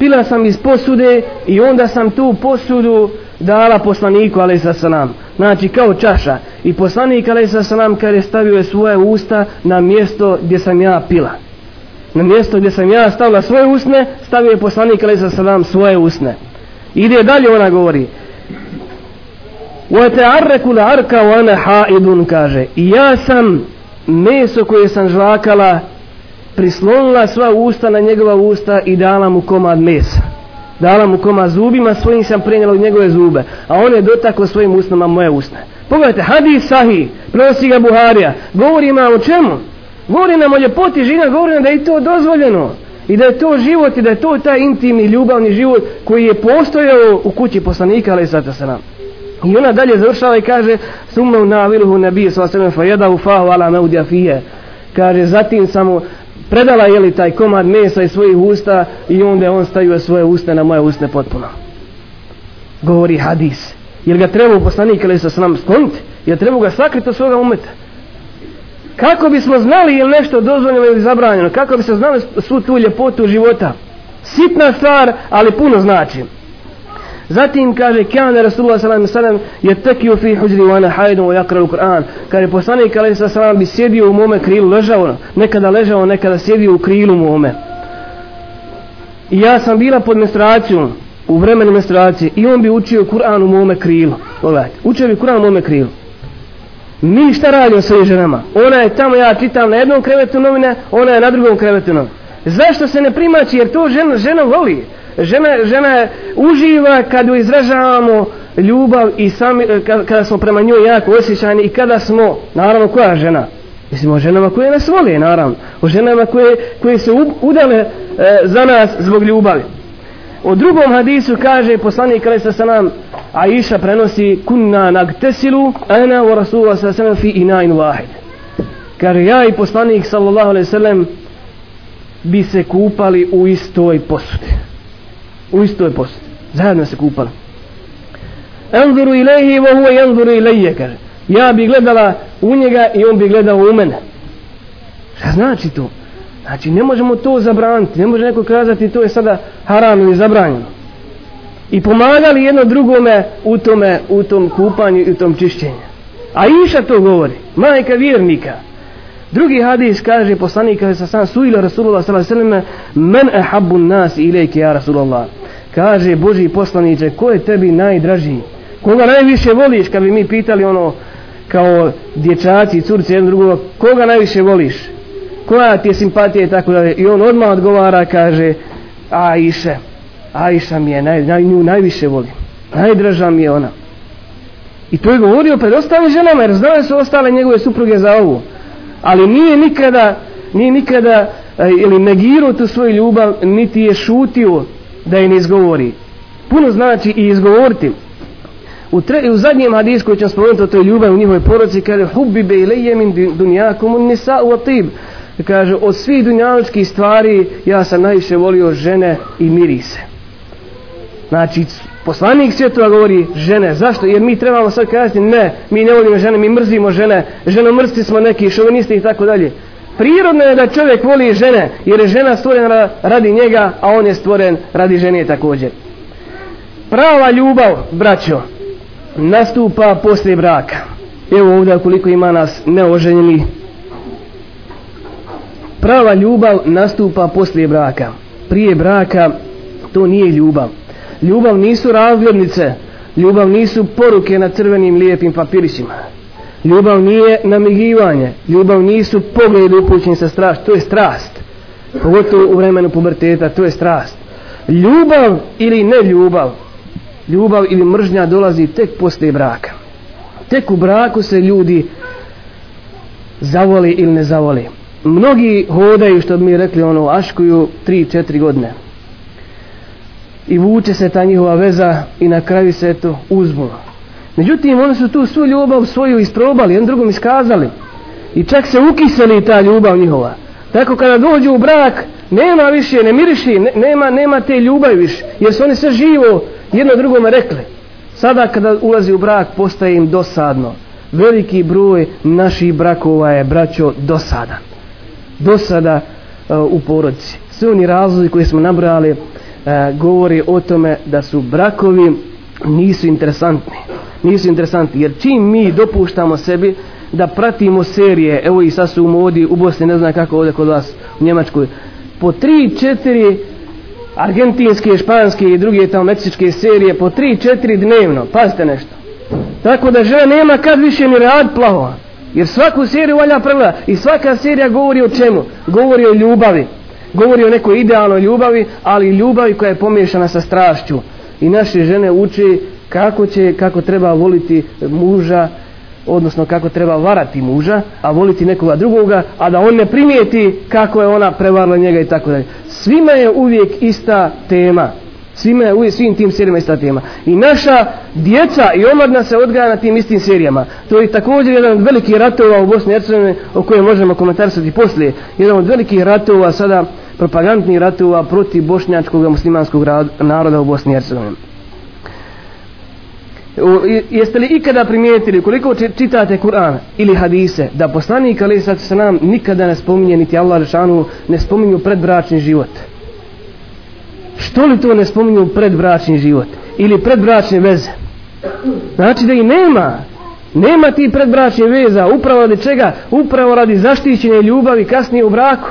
pila sam iz posude i onda sam tu posudu dala poslaniku alaihi sallam znači kao čaša i poslanik alaihi sallam kaže stavio je svoje usta na mjesto gdje sam ja pila na mjesto gdje sam ja stavila svoje usne stavio je poslanik alaihi sallam svoje usne ide dalje ona govori وَتَعَرَّكُ الْعَرْكَ وَأَنَا حَائِدٌ kaže i ja sam meso koje sam žvakala prislonila sva usta na njegova usta i dala mu komad mesa. Dala mu komad zubima svojim sam prenjela u njegove zube a on je dotaklo svojim usnama moje usne. Pogledajte hadis sahih prenosi ga Buharija govori nam o čemu? Govori nam o ljepoti žina govori nam da je to dozvoljeno i da je to život i da je to taj intimni ljubavni život koji je postojao u kući poslanika ali sada se nam I ona dalje završava i kaže Summa u naviluhu nebije sva sveme fa jeda u fahu ala meudja fije Kaže zatim samo predala je li taj komad mesa iz svojih usta i onda on stavio svoje uste na moje usne potpuno. Govori hadis. Jer ga treba u poslanik ili sa nam skloniti? Jer treba ga sakriti od svoga umeta? Kako bismo znali je nešto dozvoljeno ili zabranjeno? Kako bi se znali svu tu ljepotu života? Sitna stvar, ali puno znači. Zatim kaže kana Rasulullah sallallahu alejhi ve sellem u fi hujri wa ana haidun wa yaqra al-Qur'an. Kaže poslanik alejhi sallam bi sjedio u mome krilu, ležao, nekada ležao, nekada sjedio u krilu mome. I ja sam bila pod menstruacijom, u vremenu menstruacije, i on bi učio Kur'an u mome krilu. Pogledajte, učio bi Kur'an u mome krilu. Mi šta radimo sa ženama? Ona je tamo, ja čitam na jednom krevetu novine, ona je na drugom krevetu novine. Zašto se ne primači? Jer to žena, žena voli žena, žena uživa kad izražavamo ljubav i sami, eh, kada smo prema njoj jako osjećani i kada smo, naravno koja žena? Mislim o ženama koje nas vole, naravno. O ženama koje, koje se udale e, za nas zbog ljubavi. U drugom hadisu kaže poslanik ali sa nam Aisha prenosi kunna nagtesilu ana wa rasulullah sa sallam fi inain wahid. Kaže ja i poslanik sallallahu alaihi sallam bi se kupali u istoj posudi u istoj posudi. Zajedno se kupali. Enzuru ilaihi wa huwa yanzuru ilaije, kaže. Ja bi gledala u njega i on bi gledao u mene. Šta znači to? Znači ne možemo to zabraniti. Ne može neko kazati to je sada haram ili zabranjeno. I pomagali jedno drugome u tome, u tom kupanju i u tom čišćenju. A Iša to govori. Majka vjernika. Drugi hadis kaže poslanika sa sam suila Rasulullah sallallahu alejhi ve sellem men ahabbu an-nas ilayka ya Rasulullah kaže Boži poslaniće, ko je tebi najdraži? Koga najviše voliš kad bi mi pitali ono kao dječaci i curci jedan drugoga, koga najviše voliš? Koja ti je simpatija i tako dalje? I on odmah odgovara kaže Aisha. Aisha mi je naj, naj, nju najviše volim. Najdraža mi je ona. I to je govorio pred ostalim ženama jer znali su ostale njegove supruge za ovu ali nije nikada nije nikada e, ili negirao tu svoju ljubav niti je šutio da je ne izgovori. Puno znači i izgovoriti. U, tre, u zadnjem hadisu koji ćemo spomenuti o toj ljubavi u njihovoj poroci kaže hubbi be ilaje min dunjakum un nisa u atib. Kaže od svih dunjaličkih stvari ja sam najviše volio žene i mirise. Znači poslanik svjetova govori žene. Zašto? Jer mi trebamo sad kazati ne, mi ne volimo žene, mi mrzimo žene. Ženomrsti smo neki šovinisti i tako dalje prirodno je da čovjek voli žene jer je žena stvorena radi njega a on je stvoren radi žene također. Prava ljubav braćo nastupa poslije braka. Evo ovdje koliko ima nas neoženjeni. Prava ljubav nastupa poslije braka. Prije braka to nije ljubav. Ljubav nisu razglednice ljubav nisu poruke na crvenim lijepim papirićima. Ljubav nije namigivanje, ljubav nisu pogledi upućeni sa strast, to je strast. Pogotovo u vremenu puberteta, to je strast. Ljubav ili ne ljubav, ljubav ili mržnja dolazi tek posle braka. Tek u braku se ljudi zavoli ili ne zavoli. Mnogi hodaju, što bi mi rekli, ono, aškuju 3-4 godine. I vuče se ta njihova veza i na kraju se to uzmu. Međutim, oni su tu svu ljubav svoju isprobali, jedan drugom iskazali. I čak se ukiseli ta ljubav njihova. Tako kada dođu u brak, nema više, ne miriši, ne, nema, nema te ljubavi više. Jer su oni sve živo jedno drugome rekli. Sada kada ulazi u brak, postaje im dosadno. Veliki broj naših brakova je, braćo, dosadan. Dosada uh, u porodici. Sve oni razlozi koje smo nabrali uh, govori o tome da su brakovi nisu interesantni. Nisu interesantni jer čim mi dopuštamo sebi da pratimo serije, evo i sad su u modi u Bosni, ne znam kako ovdje kod vas u Njemačkoj, po 3-4 argentinske, španske i druge tamo meksičke serije po 3-4 dnevno, pazite nešto. Tako da žena nema kad više ni rad plavo. Jer svaku seriju valja pregleda i svaka serija govori o čemu? Govori o ljubavi. Govori o nekoj idealnoj ljubavi, ali ljubavi koja je pomiješana sa strašću. I naše žene uče kako će, kako treba voliti muža, odnosno kako treba varati muža, a voliti nekoga drugoga, a da on ne primijeti kako je ona prevarila njega i tako dalje. Svima je uvijek ista tema. Svima je uvijek, svim tim serijama ista tema. I naša djeca i omladna se odgaja na tim istim serijama. To je također jedan od velikih ratova u Bosni i Hercegovini o kojem možemo komentarisati poslije. Jedan od velikih ratova sada propagandnih ratova protiv bošnjačkog muslimanskog naroda u Bosni i Hercegovini jeste li ikada primijetili koliko čitate Kur'an ili hadise da poslanik ali sad se nam nikada ne spominje niti Allah Žešanu ne spominju predbračni život? Što li to ne spominju predbračni život ili predbračne veze? Znači da i nema nema ti predbračne veza upravo radi čega? Upravo radi zaštićene ljubavi kasnije u braku.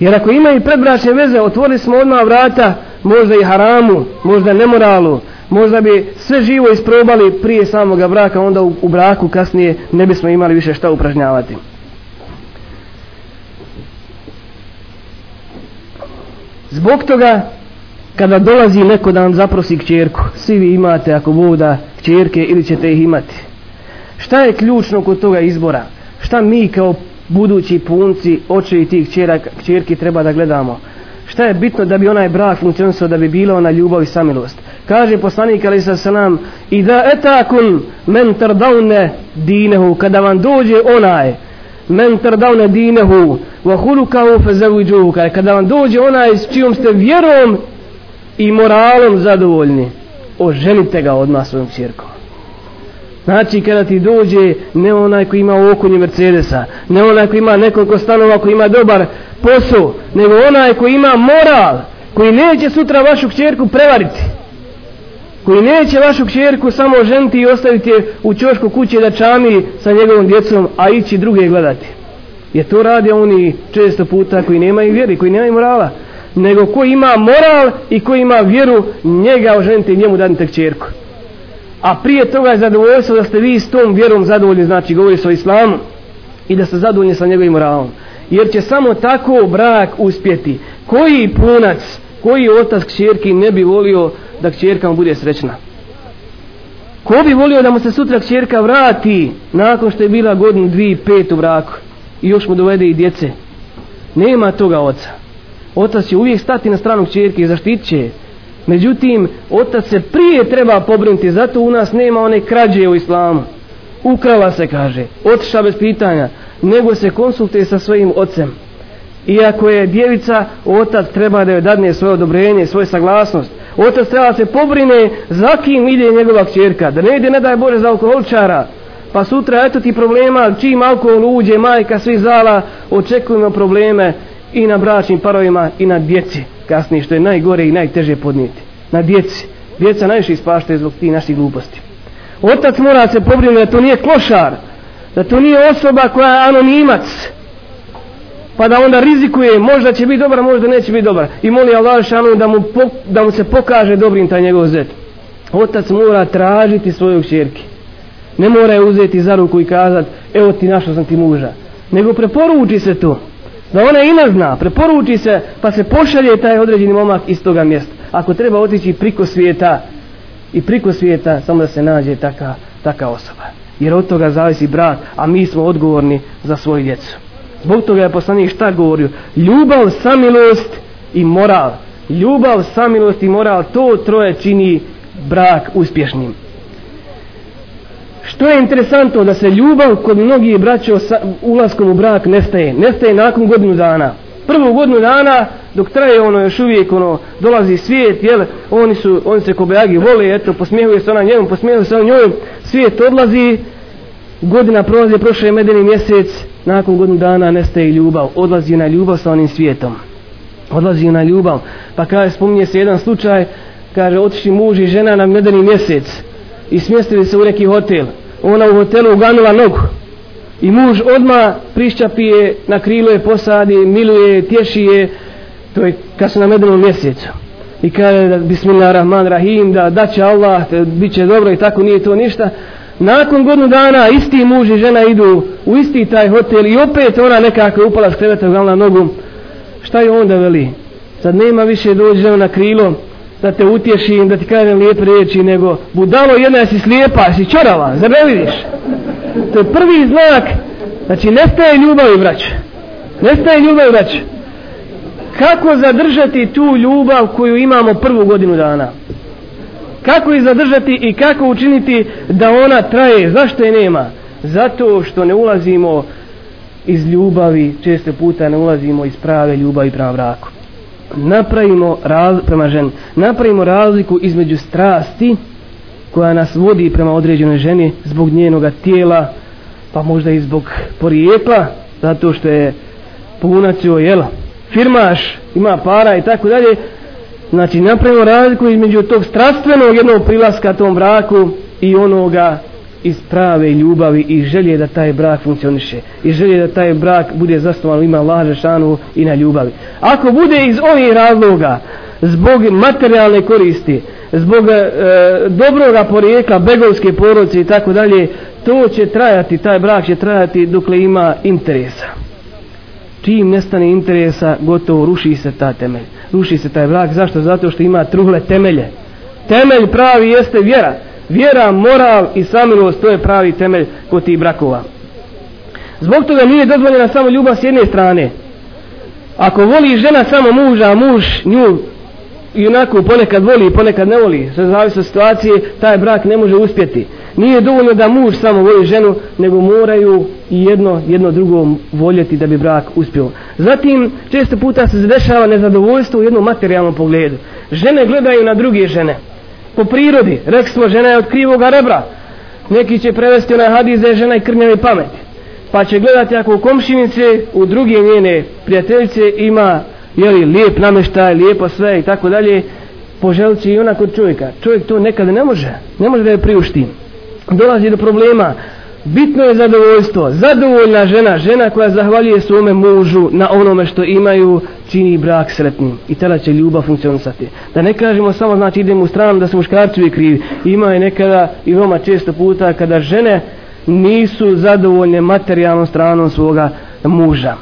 Jer ako ima i predbračne veze otvorili smo odmah vrata možda i haramu možda nemoralu možda bi sve živo isprobali prije samoga braka, onda u, u braku kasnije ne bismo imali više šta upražnjavati. Zbog toga, kada dolazi neko da vam zaprosi kćerku, svi vi imate ako voda kćerke ili ćete ih imati. Šta je ključno kod toga izbora? Šta mi kao budući punci, očevi tih kćera, kćerki treba da gledamo? Šta je bitno da bi onaj brak funkcionisao, da bi bila ona ljubav i samilost? Kaže poslanik ali sa selam i da etakun men tardavne dinehu kada vam dođe onaj men tardavne dinehu wa hulukahu fazawijuhu kada vam dođe onaj s čijom ste vjerom i moralom zadovoljni oženite ga odmah svojom čirkom Znači kada ti dođe ne onaj koji ima okunje Mercedesa, ne onaj koji ima nekoliko stanova koji ima dobar posao, nego onaj koji ima moral, koji neće sutra vašu kćerku prevariti koji neće vašu kćerku samo ženiti i ostaviti je u čošku kuće da čami sa njegovom djecom, a ići druge gledati. Je to radi oni često puta koji nemaju vjeri, koji nemaju morala, nego ko ima moral i ko ima vjeru, njega oženite i njemu dadite kćerku. A prije toga je zadovoljstvo da ste vi s tom vjerom zadovoljni, znači govori se o islamu, i da ste zadovoljni sa njegovim moralom. Jer će samo tako brak uspjeti. Koji punac, koji otac kćerki ne bi volio da kćerka mu bude srećna. Ko bi volio da mu se sutra kćerka vrati nakon što je bila godinu, dvije, pet u braku i još mu dovede i djece. Nema toga oca. Otac će uvijek stati na stranu kćerke i zaštit će Međutim, otac se prije treba pobrinuti, zato u nas nema one krađe u islamu. Ukrala se, kaže, otiša bez pitanja, nego se konsultuje sa svojim ocem. Iako je djevica, otac treba da joj dadne svoje odobrenje, svoju saglasnost. Otac treba se pobrine za kim ide njegova kćerka. Da ne ide, ne daj Bože, za alkoholčara. Pa sutra, eto ti problema, čim alkohol uđe, majka svi zala, očekujemo probleme i na bračnim parovima i na djeci. Kasnije, što je najgore i najteže podnijeti. Na djeci. Djeca najviše ispaštaju zbog tih naših gluposti. Otac mora se pobrinuti da to nije klošar, da to nije osoba koja je anonimac, pa da onda rizikuje, možda će biti dobar, možda neće biti dobar. I moli Allah šanu da mu, po, da mu se pokaže dobrim taj njegov zet. Otac mora tražiti svoju čerke. Ne mora je uzeti za ruku i kazati, evo ti našao sam ti muža. Nego preporuči se to. Da ona i ne zna, preporuči se, pa se pošalje taj određeni momak iz toga mjesta. Ako treba otići priko svijeta, i priko svijeta, samo da se nađe taka, taka osoba. Jer od toga zavisi brat, a mi smo odgovorni za svoju djecu. Zbog toga je poslanik šta govorio? Ljubav, samilost i moral. Ljubav, samilost i moral, to troje čini brak uspješnim. Što je interesantno da se ljubav kod mnogih braća ulaskom u brak nestaje. Nestaje nakon godinu dana. Prvu godinu dana dok traje ono još uvijek ono dolazi svijet jel oni su oni se kobejagi vole eto posmijehuje se ona njemu posmijehuje se ona njoj svijet odlazi godina prolazi, prošao je medeni mjesec, nakon godinu dana nestaje ljubav, odlazi na ljubav sa onim svijetom. Odlazi na ljubav. Pa kaže, spominje se jedan slučaj, kaže, otišli muž i žena na medeni mjesec i smjestili se u neki hotel. Ona u hotelu uganula nogu. I muž odma prišćapi je, na krilo je posadi, miluje, tješi je, to je kad su na medenom mjesecu. I kaže da bismillahirrahmanirrahim, da da će Allah, te, bit će dobro i tako nije to ništa. Nakon godinu dana isti muž i žena idu u isti taj hotel i opet ona nekako upala s kreveta na nogu. Šta je onda veli? Sad nema više dođe na krilo da te utješim, da ti kažem lijepe riječi, nego budalo jedna si slijepa, si čorava, zar ne vidiš? To je prvi znak, znači nestaje ljubav i vrać. Nestaje ljubav i. Kako zadržati tu ljubav koju imamo prvu godinu dana? Kako je zadržati i kako učiniti da ona traje? Zašto je nema? Zato što ne ulazimo iz ljubavi, često puta ne ulazimo iz prave ljubavi prema braku. Napravimo raz, prema ženi, napravimo razliku između strasti koja nas vodi prema određenoj ženi zbog njenoga tijela, pa možda i zbog porijekla, zato što je punac joj, jel, firmaš, ima para i tako dalje, znači napravimo razliku između tog strastvenog jednog prilaska tom braku i onoga iz prave ljubavi i želje da taj brak funkcioniše. I želje da taj brak bude zasnovan ima laže šanu i na ljubavi. Ako bude iz ovih razloga zbog materijalne koristi zbog e, dobroga porijekla begovske porodce i tako dalje to će trajati taj brak će trajati dokle ima interesa. Čim nestane interesa gotovo ruši se ta temelj ruši se taj brak zašto? Zato što ima truhle temelje. Temelj pravi jeste vjera. Vjera, moral i samilost to je pravi temelj kod tih brakova. Zbog toga nije dozvoljena samo ljubav s jedne strane. Ako voli žena samo muža a muž nju i onako ponekad voli i ponekad ne voli sve zavisi od situacije taj brak ne može uspjeti nije dovoljno da muž samo voli ženu nego moraju i jedno, jedno drugo voljeti da bi brak uspio. Zatim često puta se zadešava nezadovoljstvo u jednom materijalnom pogledu. Žene gledaju na druge žene. Po prirodi rekli smo žena je od krivog rebra neki će prevesti onaj hadis da je žena i krnjave pameti. Pa će gledati ako u komšinice u druge njene prijateljice ima jeli, lijep nameštaj, lijepo sve i tako dalje poželit će i ona kod čovjeka. Čovjek to nekada ne može. Ne može da je priušti dolazi do problema. Bitno je zadovoljstvo. Zadovoljna žena žena koja zahvaljuje svome mužu na onome što imaju čini brak sretnim. I tada će ljubav funkcionisati. Da ne kažemo samo znači idemo u stranu da su muškarci uvijek krivi. Ima je nekada i veoma često puta kada žene nisu zadovoljne materijalnom stranom svoga muža.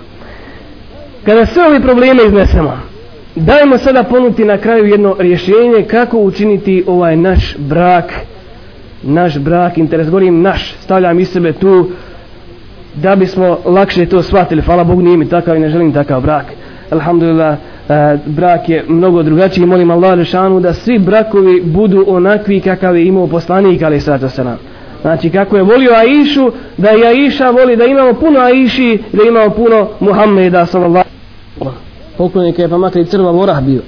Kada sve ove probleme iznesemo dajmo sada ponuti na kraju jedno rješenje kako učiniti ovaj naš brak naš brak, interes, govorim naš, stavljam iz sebe tu da bismo lakše to shvatili, hvala Bogu nije mi takav i ne želim takav brak. Alhamdulillah, e, brak je mnogo drugačiji, molim Allah rešanu da svi brakovi budu onakvi kakav je imao poslanik, ali sada se nam znači kako je volio Aishu da i Aisha voli da imamo puno Aishi da imamo puno Muhammeda sallallahu poklonika je pa makar i crva vorah bio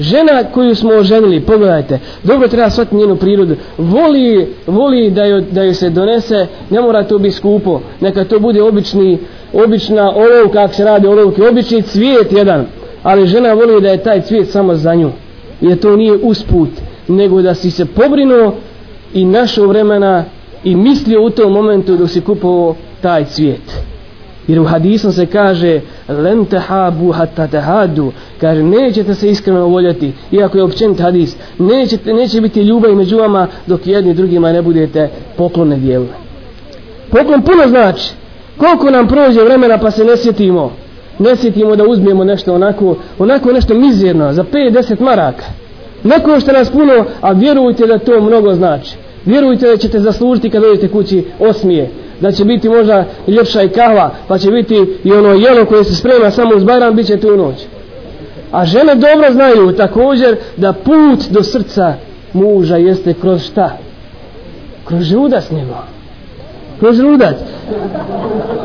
žena koju smo oženili, pogledajte, dobro treba shvatiti njenu prirodu, voli, voli da, joj, da joj se donese, ne mora to biti skupo, neka to bude obični, obična olov, kak se radi olovke, obični cvijet jedan, ali žena voli da je taj cvijet samo za nju, jer to nije usput, nego da si se pobrinuo i našo vremena i mislio u tom momentu dok si kupovao taj cvijet. Jer u hadisom se kaže len tehabu hatta tehadu kaže nećete se iskreno voljeti. Iako je općenit hadis nećete, neće biti ljubav među vama dok jedni drugima ne budete poklone dijelili. poklon puno znači. Koliko nam prođe vremena pa se ne sjetimo ne sjetimo da uzmijemo nešto onako onako nešto mizerno za 5-10 maraka. Neko što nas puno a vjerujte da to mnogo znači. Vjerujte da ćete zaslužiti kad dođete kući osmije da će biti možda ljepša i kahva pa će biti i ono jelo koje se sprema samo uz bajram bit će tu noć. A žene dobro znaju također da put do srca muža jeste kroz šta? Kroz žudac njegov. Kroz žudac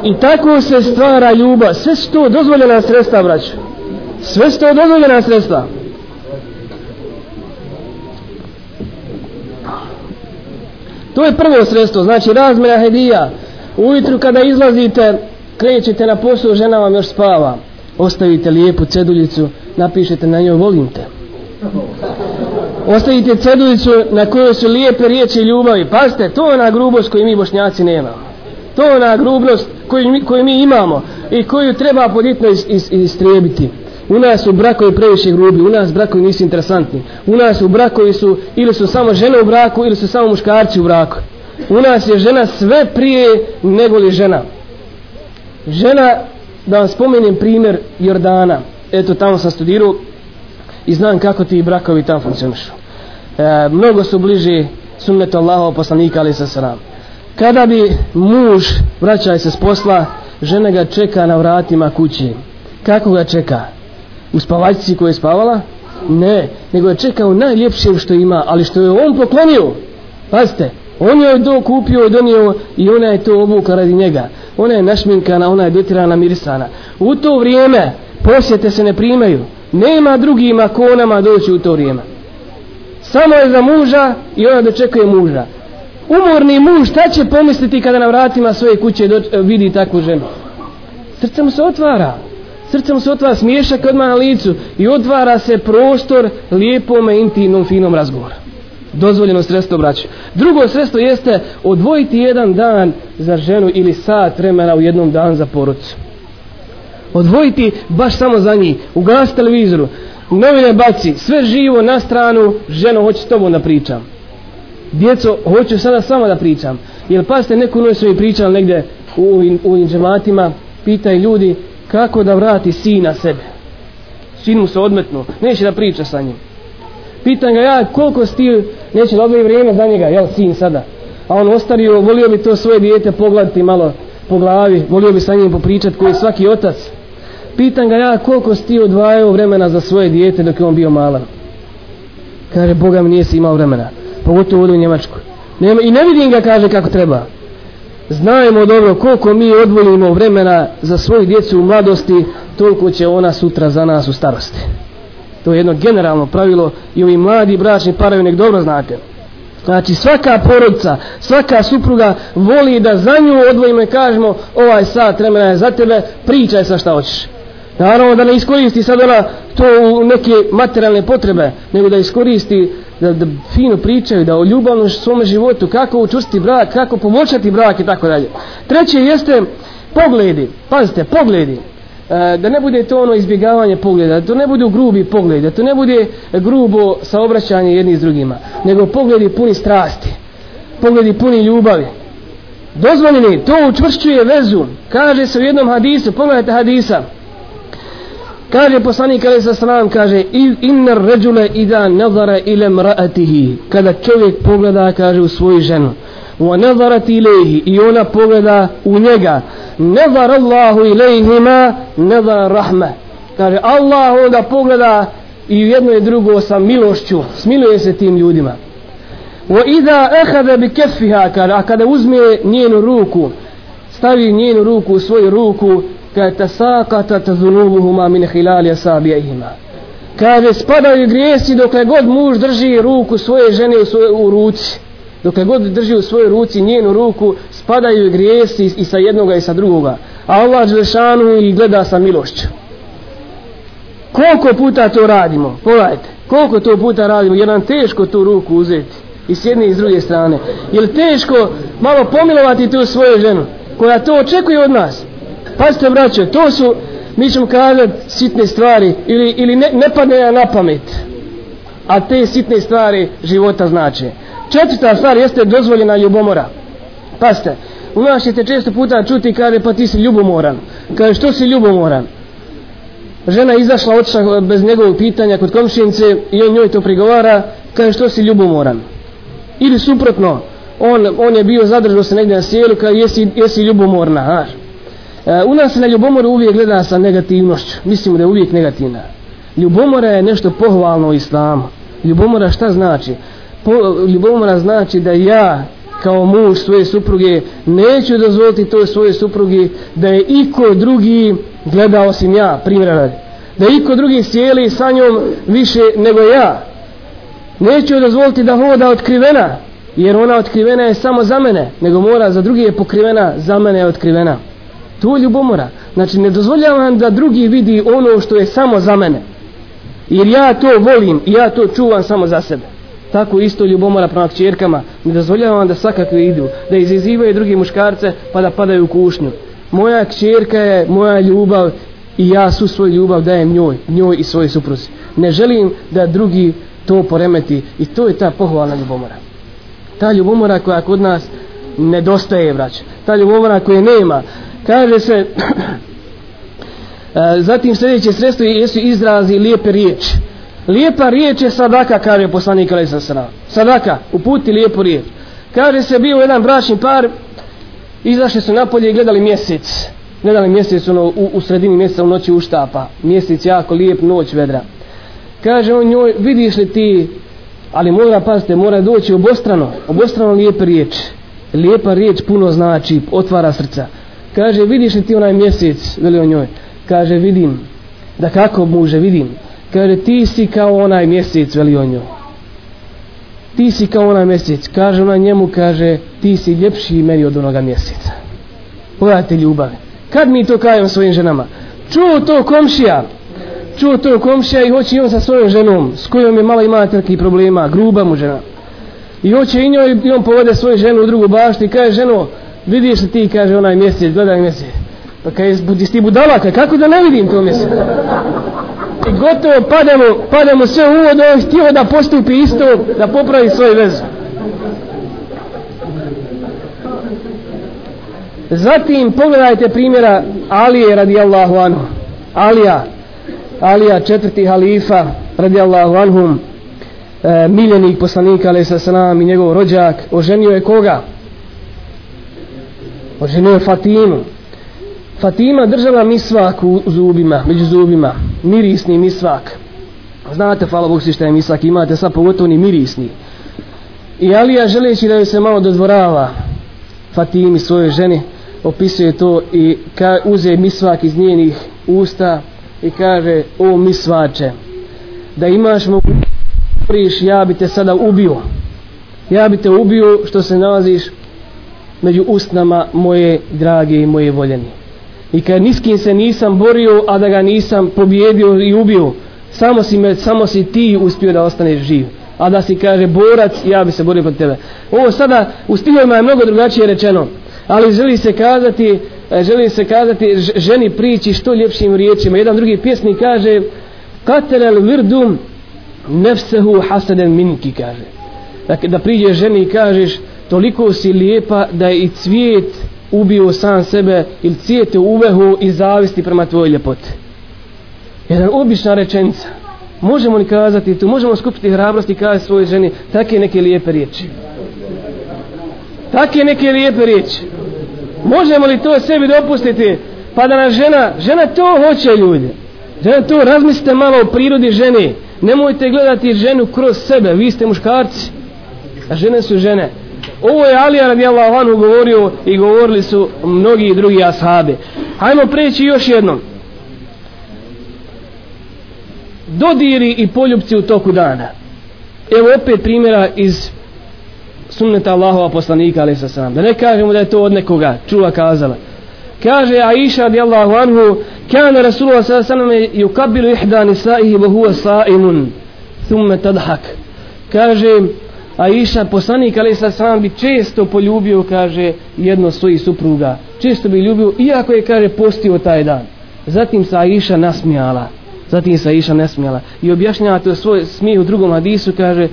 i tako se stvara ljubav. Sve su to dozvoljena sredstva braću. Sve su to dozvoljena sredstva. To je prvo sredstvo, znači razmjena hedija ujutru kada izlazite krećete na posao žena vam još spava. Ostavite lijepu ceduljicu napišete na njoj volim te. Ostavite ceduljicu na kojoj su lijepe riječi ljubavi. Pazite to je ona grubost koju mi bošnjaci nemamo. To je ona grubnost koju mi, koju mi imamo i koju treba poditno is, is, istrijebiti. U nas su brakovi previše grubi u nas brakovi nisu interesantni. U nas u brakovi su ili su samo žene u braku ili su samo muškarci u braku u nas je žena sve prije nego li žena. Žena da vam spomenem primjer Jordana. Eto tamo sam studirao i znam kako ti brakovi tamo funkcionišu. E, mnogo su bliži sunnetu Allahov poslanika ali sa sram kada bi muž vraćaj se s posla žena ga čeka na vratima kući kako ga čeka? U spavačici koja je spavala? Ne, nego je čekao najljepšim što ima ali što je on poklonio. Pazite, on je to kupio i donio i ona je to obuka radi njega. Ona je našminkana, ona je dotirana mirisana. U to vrijeme posjete se ne primaju. Nema drugima konama doći u to vrijeme. Samo je za muža i ona dočekuje muža. Umorni muž šta će pomisliti kada na vratima svoje kuće do, vidi takvu ženu? Srce mu se otvara. Srce mu se otvara smiješak odmah na licu i otvara se prostor lijepome intimnom finom razgovoru dozvoljeno sredstvo braće drugo sredstvo jeste odvojiti jedan dan za ženu ili sat vremena u jednom dan za porodicu. odvojiti baš samo za njih. Ugas televizoru. Novine baci. Sve živo na stranu. Ženo hoće s tobom da pričam. Djeco hoću sada samo da pričam. Jer pazite neku noć su mi pričali negdje u, u, u džematima pitaj ljudi kako da vrati sina sebe. Sin mu se odmetnu neće da priča sa njim. Pitan ga ja koliko si ti neće da odvoji vrijeme za njega jel sin sada? A on ostario volio bi to svoje dijete pogledati malo po glavi volio bi sa njim popričati koji svaki otac. Pitan ga ja koliko si ti odvajao vremena za svoje dijete dok je on bio malan? Kaže Boga mi nije si imao vremena pogotovo ovdje u Njemačkoj. Nema, i ne vidim ga kaže kako treba. Znajemo dobro koliko mi odvolimo vremena za svoju djecu u mladosti toliko će ona sutra za nas u starosti to je jedno generalno pravilo i ovi mladi bračni parovi nek dobro znate. Znači svaka porodica svaka supruga voli da za nju odvojimo i kažemo ovaj sat vremena je za tebe pričaj sa šta hoćeš. Naravno da ne iskoristi sad ona to u neke materijalne potrebe nego da iskoristi da, da fino pričaju da o ljubavnom svome životu kako učustiti brak kako poboljšati brak i tako dalje. Treće jeste pogledi. Pazite pogledi. E, da ne bude to ono izbjegavanje pogleda da to ne bude grubi pogled da to ne bude grubo saobraćanje jedni s drugima nego pogledi puni strasti pogledi puni ljubavi. Dozvoljeni to učvršćuje vezu. Kaže se u jednom hadisu pogledajte hadisa. Kaže poslanik ali sa sram kaže inna ređule ida nazara ile mraatihi kada čovjek pogleda kaže u svoju ženu wa nazarat ilehi i ona pogleda u njega. Nazar Allahu ilehima nazar rahma. Kaže Allah onda pogleda i jedno i drugo sa milošću smiluje se tim ljudima. Wa ida ahada bi kefiha kaže a kada uzme njenu ruku stavi njenu ruku u svoju ruku kaže tasaqatat dhunubuhuma min khilali asabi'ihima. Kaže spadaju grijesi dokle god muž drži ruku svoje žene u, svoje, u ruci dokle god drži u svojoj ruci njenu ruku spadaju grijesi i sa jednoga i sa drugoga. A Allah Đelešanu i gleda sa milošću. Koliko puta to radimo? Pogledajte koliko to puta radimo? Jer nam teško tu ruku uzeti i s jedne i s druge strane. Je teško malo pomilovati tu svoju ženu koja to očekuje od nas? Pazite braće, to su, mi ćemo kazati, sitne stvari ili, ili ne, ne padne na pamet. A te sitne stvari života znače. Četvrta stvar jeste dozvoljena ljubomora. Pazite, u nas ćete često puta čuti kaže pa ti si ljubomoran. Kaže što si ljubomoran? Žena izašla, otišla bez njegovog pitanja kod komšinice i on njoj to prigovara, kaže što si ljubomoran? Ili suprotno, on, on je bio zadržao se negdje na sjelu, kaže jesi, jesi ljubomorna, znaš? E, u nas se na ljubomoru uvijek gleda sa negativnošću. Mislimo da je uvijek negativna. Ljubomora je nešto pohvalno u islamu. Ljubomora šta znači? Po, ljubomora znači da ja kao muž svoje supruge neću dozvoliti toj svoje suprugi da je iko drugi gleda osim ja, primjera radi. Da iko drugi sjeli sa njom više nego ja. Neću dozvoliti da hoda otkrivena jer ona otkrivena je samo za mene nego mora za drugi je pokrivena za mene je otkrivena to je ljubomora znači ne dozvoljavam da drugi vidi ono što je samo za mene jer ja to volim i ja to čuvam samo za sebe tako isto ljubomora prema kćerkama. Ne dozvoljavam da svakakve idu da izizivaju drugi muškarce pa da padaju u kušnju. Moja kćerka je moja ljubav i ja su svoju ljubav dajem njoj njoj i svojoj supruzi. Ne želim da drugi to poremeti i to je ta pohvalna ljubomora. Ta ljubomora koja kod nas nedostaje vraća. ta ljubomora koje nema. Kaže se e, zatim sljedeće sredstvo jesu izrazi lijepe riječi lijepa riječ je sadaka kaže poslanik Ali Sasana sadaka uputi lijepu riječ. Kaže se bio jedan bračni par izašli su napolje i gledali mjesec. Gledali mjesec ono, u, u sredini mjeseca u noći uštapa. Mjesec jako lijep noć vedra. Kaže on njoj vidiš li ti? Ali mora pazite mora doći obostrano obostrano lijepa riječ lijepa riječ puno znači otvara srca. Kaže vidiš li ti onaj mjesec? Veli on njoj. Kaže vidim. Da kako muže vidim kaže ti si kao onaj mjesec veli on njoj. Ti si kao onaj mjesec. Kaže ona njemu kaže ti si ljepši meni od onoga mjeseca. Pogledajte ljubav. Kad mi to kajemo svojim ženama? Čuo to komšija? Čuo to komšija i hoće i on sa svojom ženom s kojom je malo ima takvih problema gruba mu žena. I hoće i njoj i on povede svoju ženu u drugu baštu i kaže ženo vidiš li ti kaže onaj mjesec gledaj mjesec. Pa kaže budi ti budala kako da ne vidim to mjesec? I gotovo padamo padamo sve u uvod on htio da postupi isto da popravi svoj vezu. Zatim pogledajte primjera Alije radijallahu anhu. Alija Alija četvrti halifa radijallahu anhum e, miljenik poslanika alaih salam i njegov rođak. Oženio je koga? oženio je Fatimu. Fatima držala misvak u zubima, među zubima. Mirisni misvak. Znate hvala Bog si šta je misvak imate sad pogotovo ni mirisni. I Alija želeći da joj se malo dodvorava Fatimi svojoj ženi opisuje to i ka, uze misvak iz njenih usta i kaže o misvače da imaš mogućnost ja bi te sada ubio. Ja bi te ubio što se nalaziš među ustnama moje drage i moje voljeni i kad niskim se nisam borio a da ga nisam pobjedio i ubio samo si, me, samo si ti uspio da ostaneš živ. A da si kaže borac ja bi se borio protiv tebe. Ovo sada u stihovima je mnogo drugačije rečeno ali želi se kazati e, želi se kazati ženi priči što ljepšim riječima. Jedan drugi pjesnik kaže katerel virdum nefsehu hasaden minki kaže. Dakle da priđe ženi i kažeš toliko si lijepa da je i cvijet ubio sam sebe ili cijete uvehu i zavisti prema tvojoj ljepoti. Jedan obična rečenica. Možemo li kazati tu možemo skupiti hrabrost i kazati svojoj ženi takve neke lijepe riječi. Takve neke lijepe riječi. Možemo li to sebi dopustiti? Pa da na žena žena to hoće ljudi. Žena to razmislite malo o prirodi žene. Nemojte gledati ženu kroz sebe. Vi ste muškarci a žene su žene ovo je Alija radijallahu anhu govorio i govorili su mnogi drugi ashabi hajmo preći još jednom dodiri i poljubci u toku dana evo opet primjera iz sunneta Allahova poslanika ali sa sam. Da ne kažemo da je to od nekoga čula kazala. Kaže Aisha radijallahu anhu kana Rasulullah sallallahu alejhi ve sellem ihda nisaihi wa huwa sa'imun thumma tadhak. Kaže Aisha poslanik ali sa sam bi često poljubio kaže jedno svojih supruga. Često bi ljubio iako je kaže postio taj dan. Zatim se Aisha nasmijala. Zatim se Aisha nasmijala i objašnjava to svoj smijeh u drugom hadisu kaže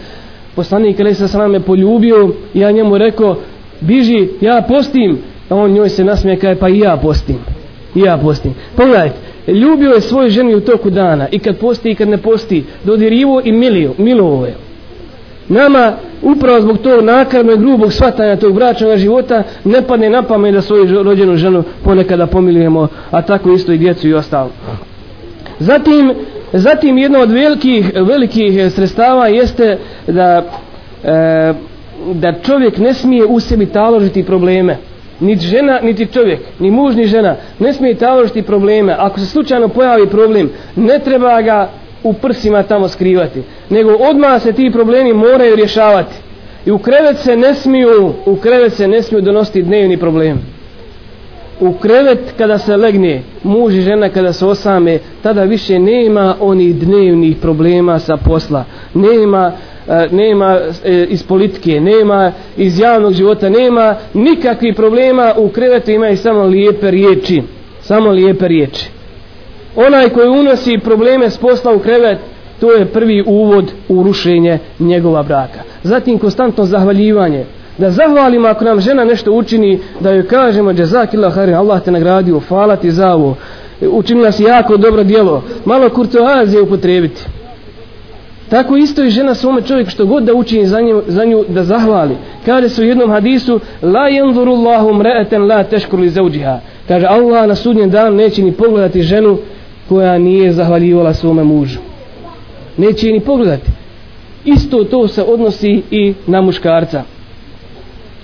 poslanik Ali sa me poljubio i ja njemu rekao biži ja postim a on njoj se nasmije kaže pa i ja postim i ja postim pogledajte ljubio je svoju ženu u toku dana i kad posti i kad ne posti dodirivo i milio milovo je nama upravo zbog tog nakarnog i grubog shvatanja tog bračnog života ne padne na pamet da svoju rođenu ženu ponekada pomilujemo a tako isto i djecu i ostalo zatim Zatim jedno od velikih, velikih e, sredstava jeste da, e, da čovjek ne smije u sebi taložiti probleme. niti žena, niti čovjek, ni muž, ni žena ne smije taložiti probleme. Ako se slučajno pojavi problem, ne treba ga u prsima tamo skrivati. Nego odmah se ti problemi moraju rješavati. i u krevet se ne smiju u krevet se ne smiju donositi dnevni problem u krevet kada se legne muž i žena kada se osame tada više nema onih dnevnih problema sa posla nema e, nema e, iz politike nema iz javnog života nema nikakvih problema u krevetu imaju samo lijepe riječi samo lijepe riječi onaj koji unosi probleme s posla u krevet to je prvi uvod u rušenje njegova braka. Zatim konstantno zahvaljivanje. Da zahvalimo ako nam žena nešto učini da joj kažemo jazakillah harin Allah te nagradio hvala ti za ovo. Učinila si jako dobro djelo. Malo kurtoazije upotrebiti tako isto i žena svome čovjek što god da učini za nju, za nju da zahvali. Kaže se u jednom hadisu la yanzuru Allahu mra'atan la tashkuru li zawjiha. Kaže Allah na sudnjem danu neće ni pogledati ženu koja nije zahvaljivala svome mužu. Neće ni pogledati. Isto to se odnosi i na muškarca.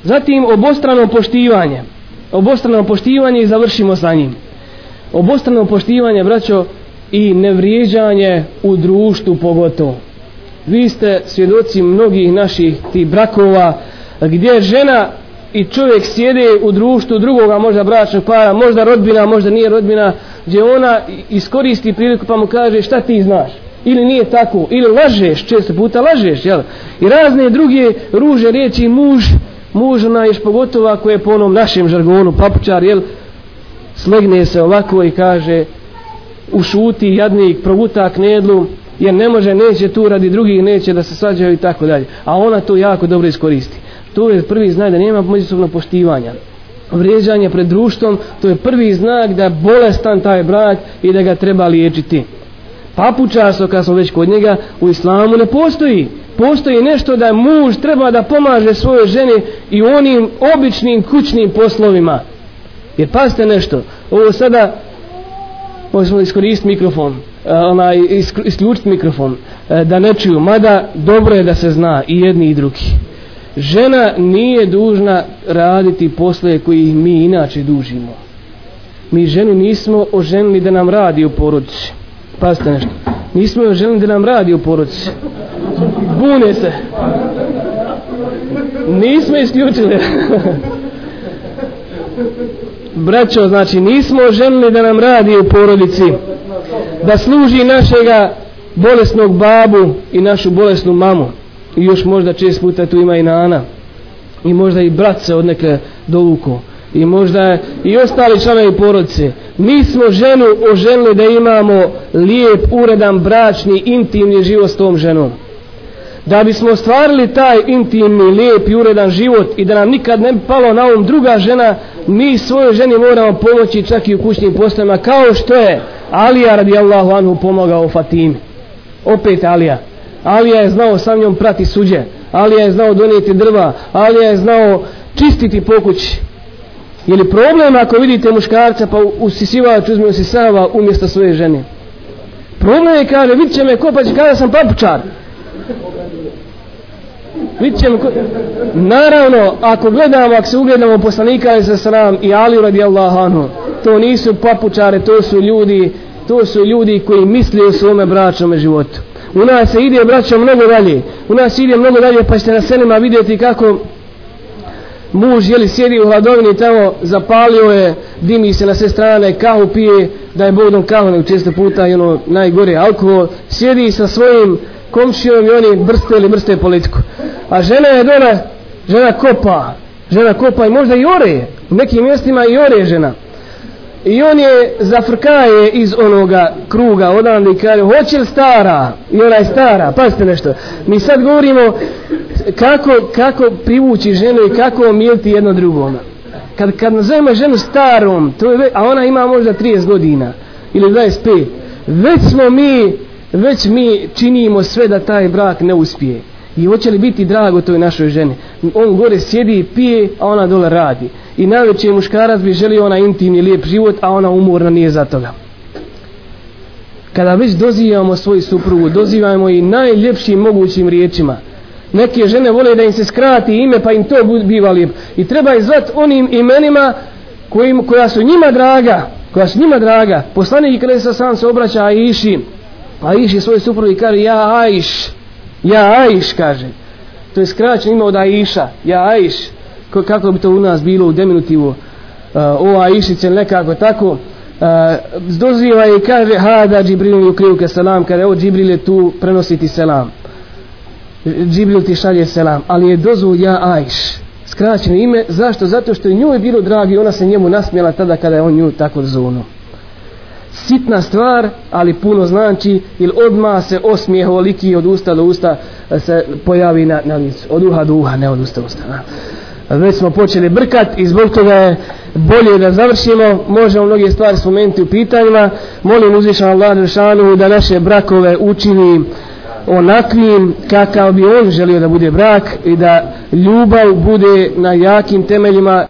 Zatim obostrano poštivanje. Obostrano poštivanje i završimo sa njim. Obostrano poštivanje braćo i nevrijeđanje u društvu pogotovo. Vi ste svjedoci mnogih naših tih brakova gdje žena i čovjek sjede u društvu drugoga možda bračnog para možda rodbina možda nije rodbina gdje ona iskoristi priliku pa mu kaže šta ti znaš. Ili nije tako ili lažeš često puta lažeš jel? i razne druge ruže riječi muž muž naješ pogotovo ako je po onom našem žargonu papučar jel? Slegne se ovako i kaže ušuti jadnik provuta knedlu jer ne može neće tu radi drugih neće da se svađaju i tako dalje. A ona to jako dobro iskoristi to je prvi znak da nema međusobnog poštivanja. Vrijeđanje pred društvom to je prvi znak da je bolestan taj brat i da ga treba liječiti. Papučarstvo kad smo već kod njega u islamu ne postoji. Postoji nešto da muž treba da pomaže svojoj ženi i onim običnim kućnim poslovima. Jer pazite nešto ovo sada možemo iskoristiti mikrofon e, onaj isključiti mikrofon e, da ne čuju mada dobro je da se zna i jedni i drugi žena nije dužna raditi posle koji mi inače dužimo. Mi ženu nismo oženili da nam radi u porodici. Pazite nešto. Nismo oženili da nam radi u porodici. Bune se. Nismo isključili. Braćo znači nismo oženili da nam radi u porodici da služi našega bolesnog babu i našu bolesnu mamu i još možda čest puta tu ima i nana. I možda i brat se od neke dovuku i možda i ostali članovi porodice. Mi smo ženu oženili da imamo lijep, uredan, bračni, intimni život s tom ženom. Da bismo ostvarili taj intimni, lijep i uredan život i da nam nikad ne bi palo na um druga žena mi svojoj ženi moramo pomoći čak i u kućnim poslovima kao što je Alija radijallahu anhu pomogao Fatimi. Opet Alija. Alija je znao sa njom prati suđe Alija je znao donijeti drva Alija je znao čistiti pokući je li problem ako vidite muškarca pa usisivač uzme usisava umjesto svoje žene? Problem je kaže vidit će me ko pa će kada sam papučar. Vidit će me ko... naravno ako gledamo ako se ugledamo poslanika sa sram i Ali radijallahu anhu to nisu papučare to su ljudi to su ljudi koji misli o svome bračnom životu u nas se ide braćo mnogo dalje. U nas ide mnogo dalje pa ćete na selima vidjeti kako muž jeli sjedi u hladovini tamo zapalio je dimi se na sve strane kahu pije da je Bogdom kahu ne često puta i ono najgore alkohol. Sjedi sa svojim komšijom i oni brste ili mrste politiku. A žena je dole žena kopa žena kopa i možda i ore. U nekim mjestima i ore žena. I on je zafrkaje iz onoga kruga odavde i kaže hoće li stara? I ona je stara, pazite nešto. Mi sad govorimo kako, kako privući ženu i kako omijeti jedno drugom. Kad, kad nazovemo ženu starom, to je, a ona ima možda 30 godina ili 25, već smo mi, već mi činimo sve da taj brak ne uspije. I hoće li biti drago toj našoj ženi? On gore sjedi i pije, a ona dole radi i najveći muškarac bi želio ona intimni lijep život, a ona umorna nije za toga. Kada već dozivamo svoju suprugu, dozivamo i najljepšim mogućim riječima. Neke žene vole da im se skrati ime, pa im to biva lijep. I treba ih onim imenima kojim, koja su njima draga, koja su njima draga. Poslanik kada se sam se obraća Aiši, a pa Aiši svoje suprugi kaže, ja Aiš, ja Aiš, kaže. to je skraćeno ime od Aisha ja Aiš. Kako bi to u nas bilo u deminutivu? Uh, o Aišice nekako tako. Uh, doziva i kaže hada Džibril u krijuke selam. Kada o Džibril je tu prenositi selam. Džibril ti šalje selam ali je dozvu ja Aiš. Skraćeno ime. Zašto? zato što je njoj bilo dragi ona se njemu nasmjela tada kada je on nju tako zvono sitna stvar, ali puno znači, ili odma se osmijeh oliki od usta do usta e, se pojavi na, na licu. Od uha do uha, ne od usta do usta. Na. Već smo počeli brkat i zbog toga je bolje da završimo. Možemo mnoge stvari spomenuti u pitanjima. Molim uzvišan Allah Žešanu da naše brakove učini onakvim kakav bi on želio da bude brak i da ljubav bude na jakim temeljima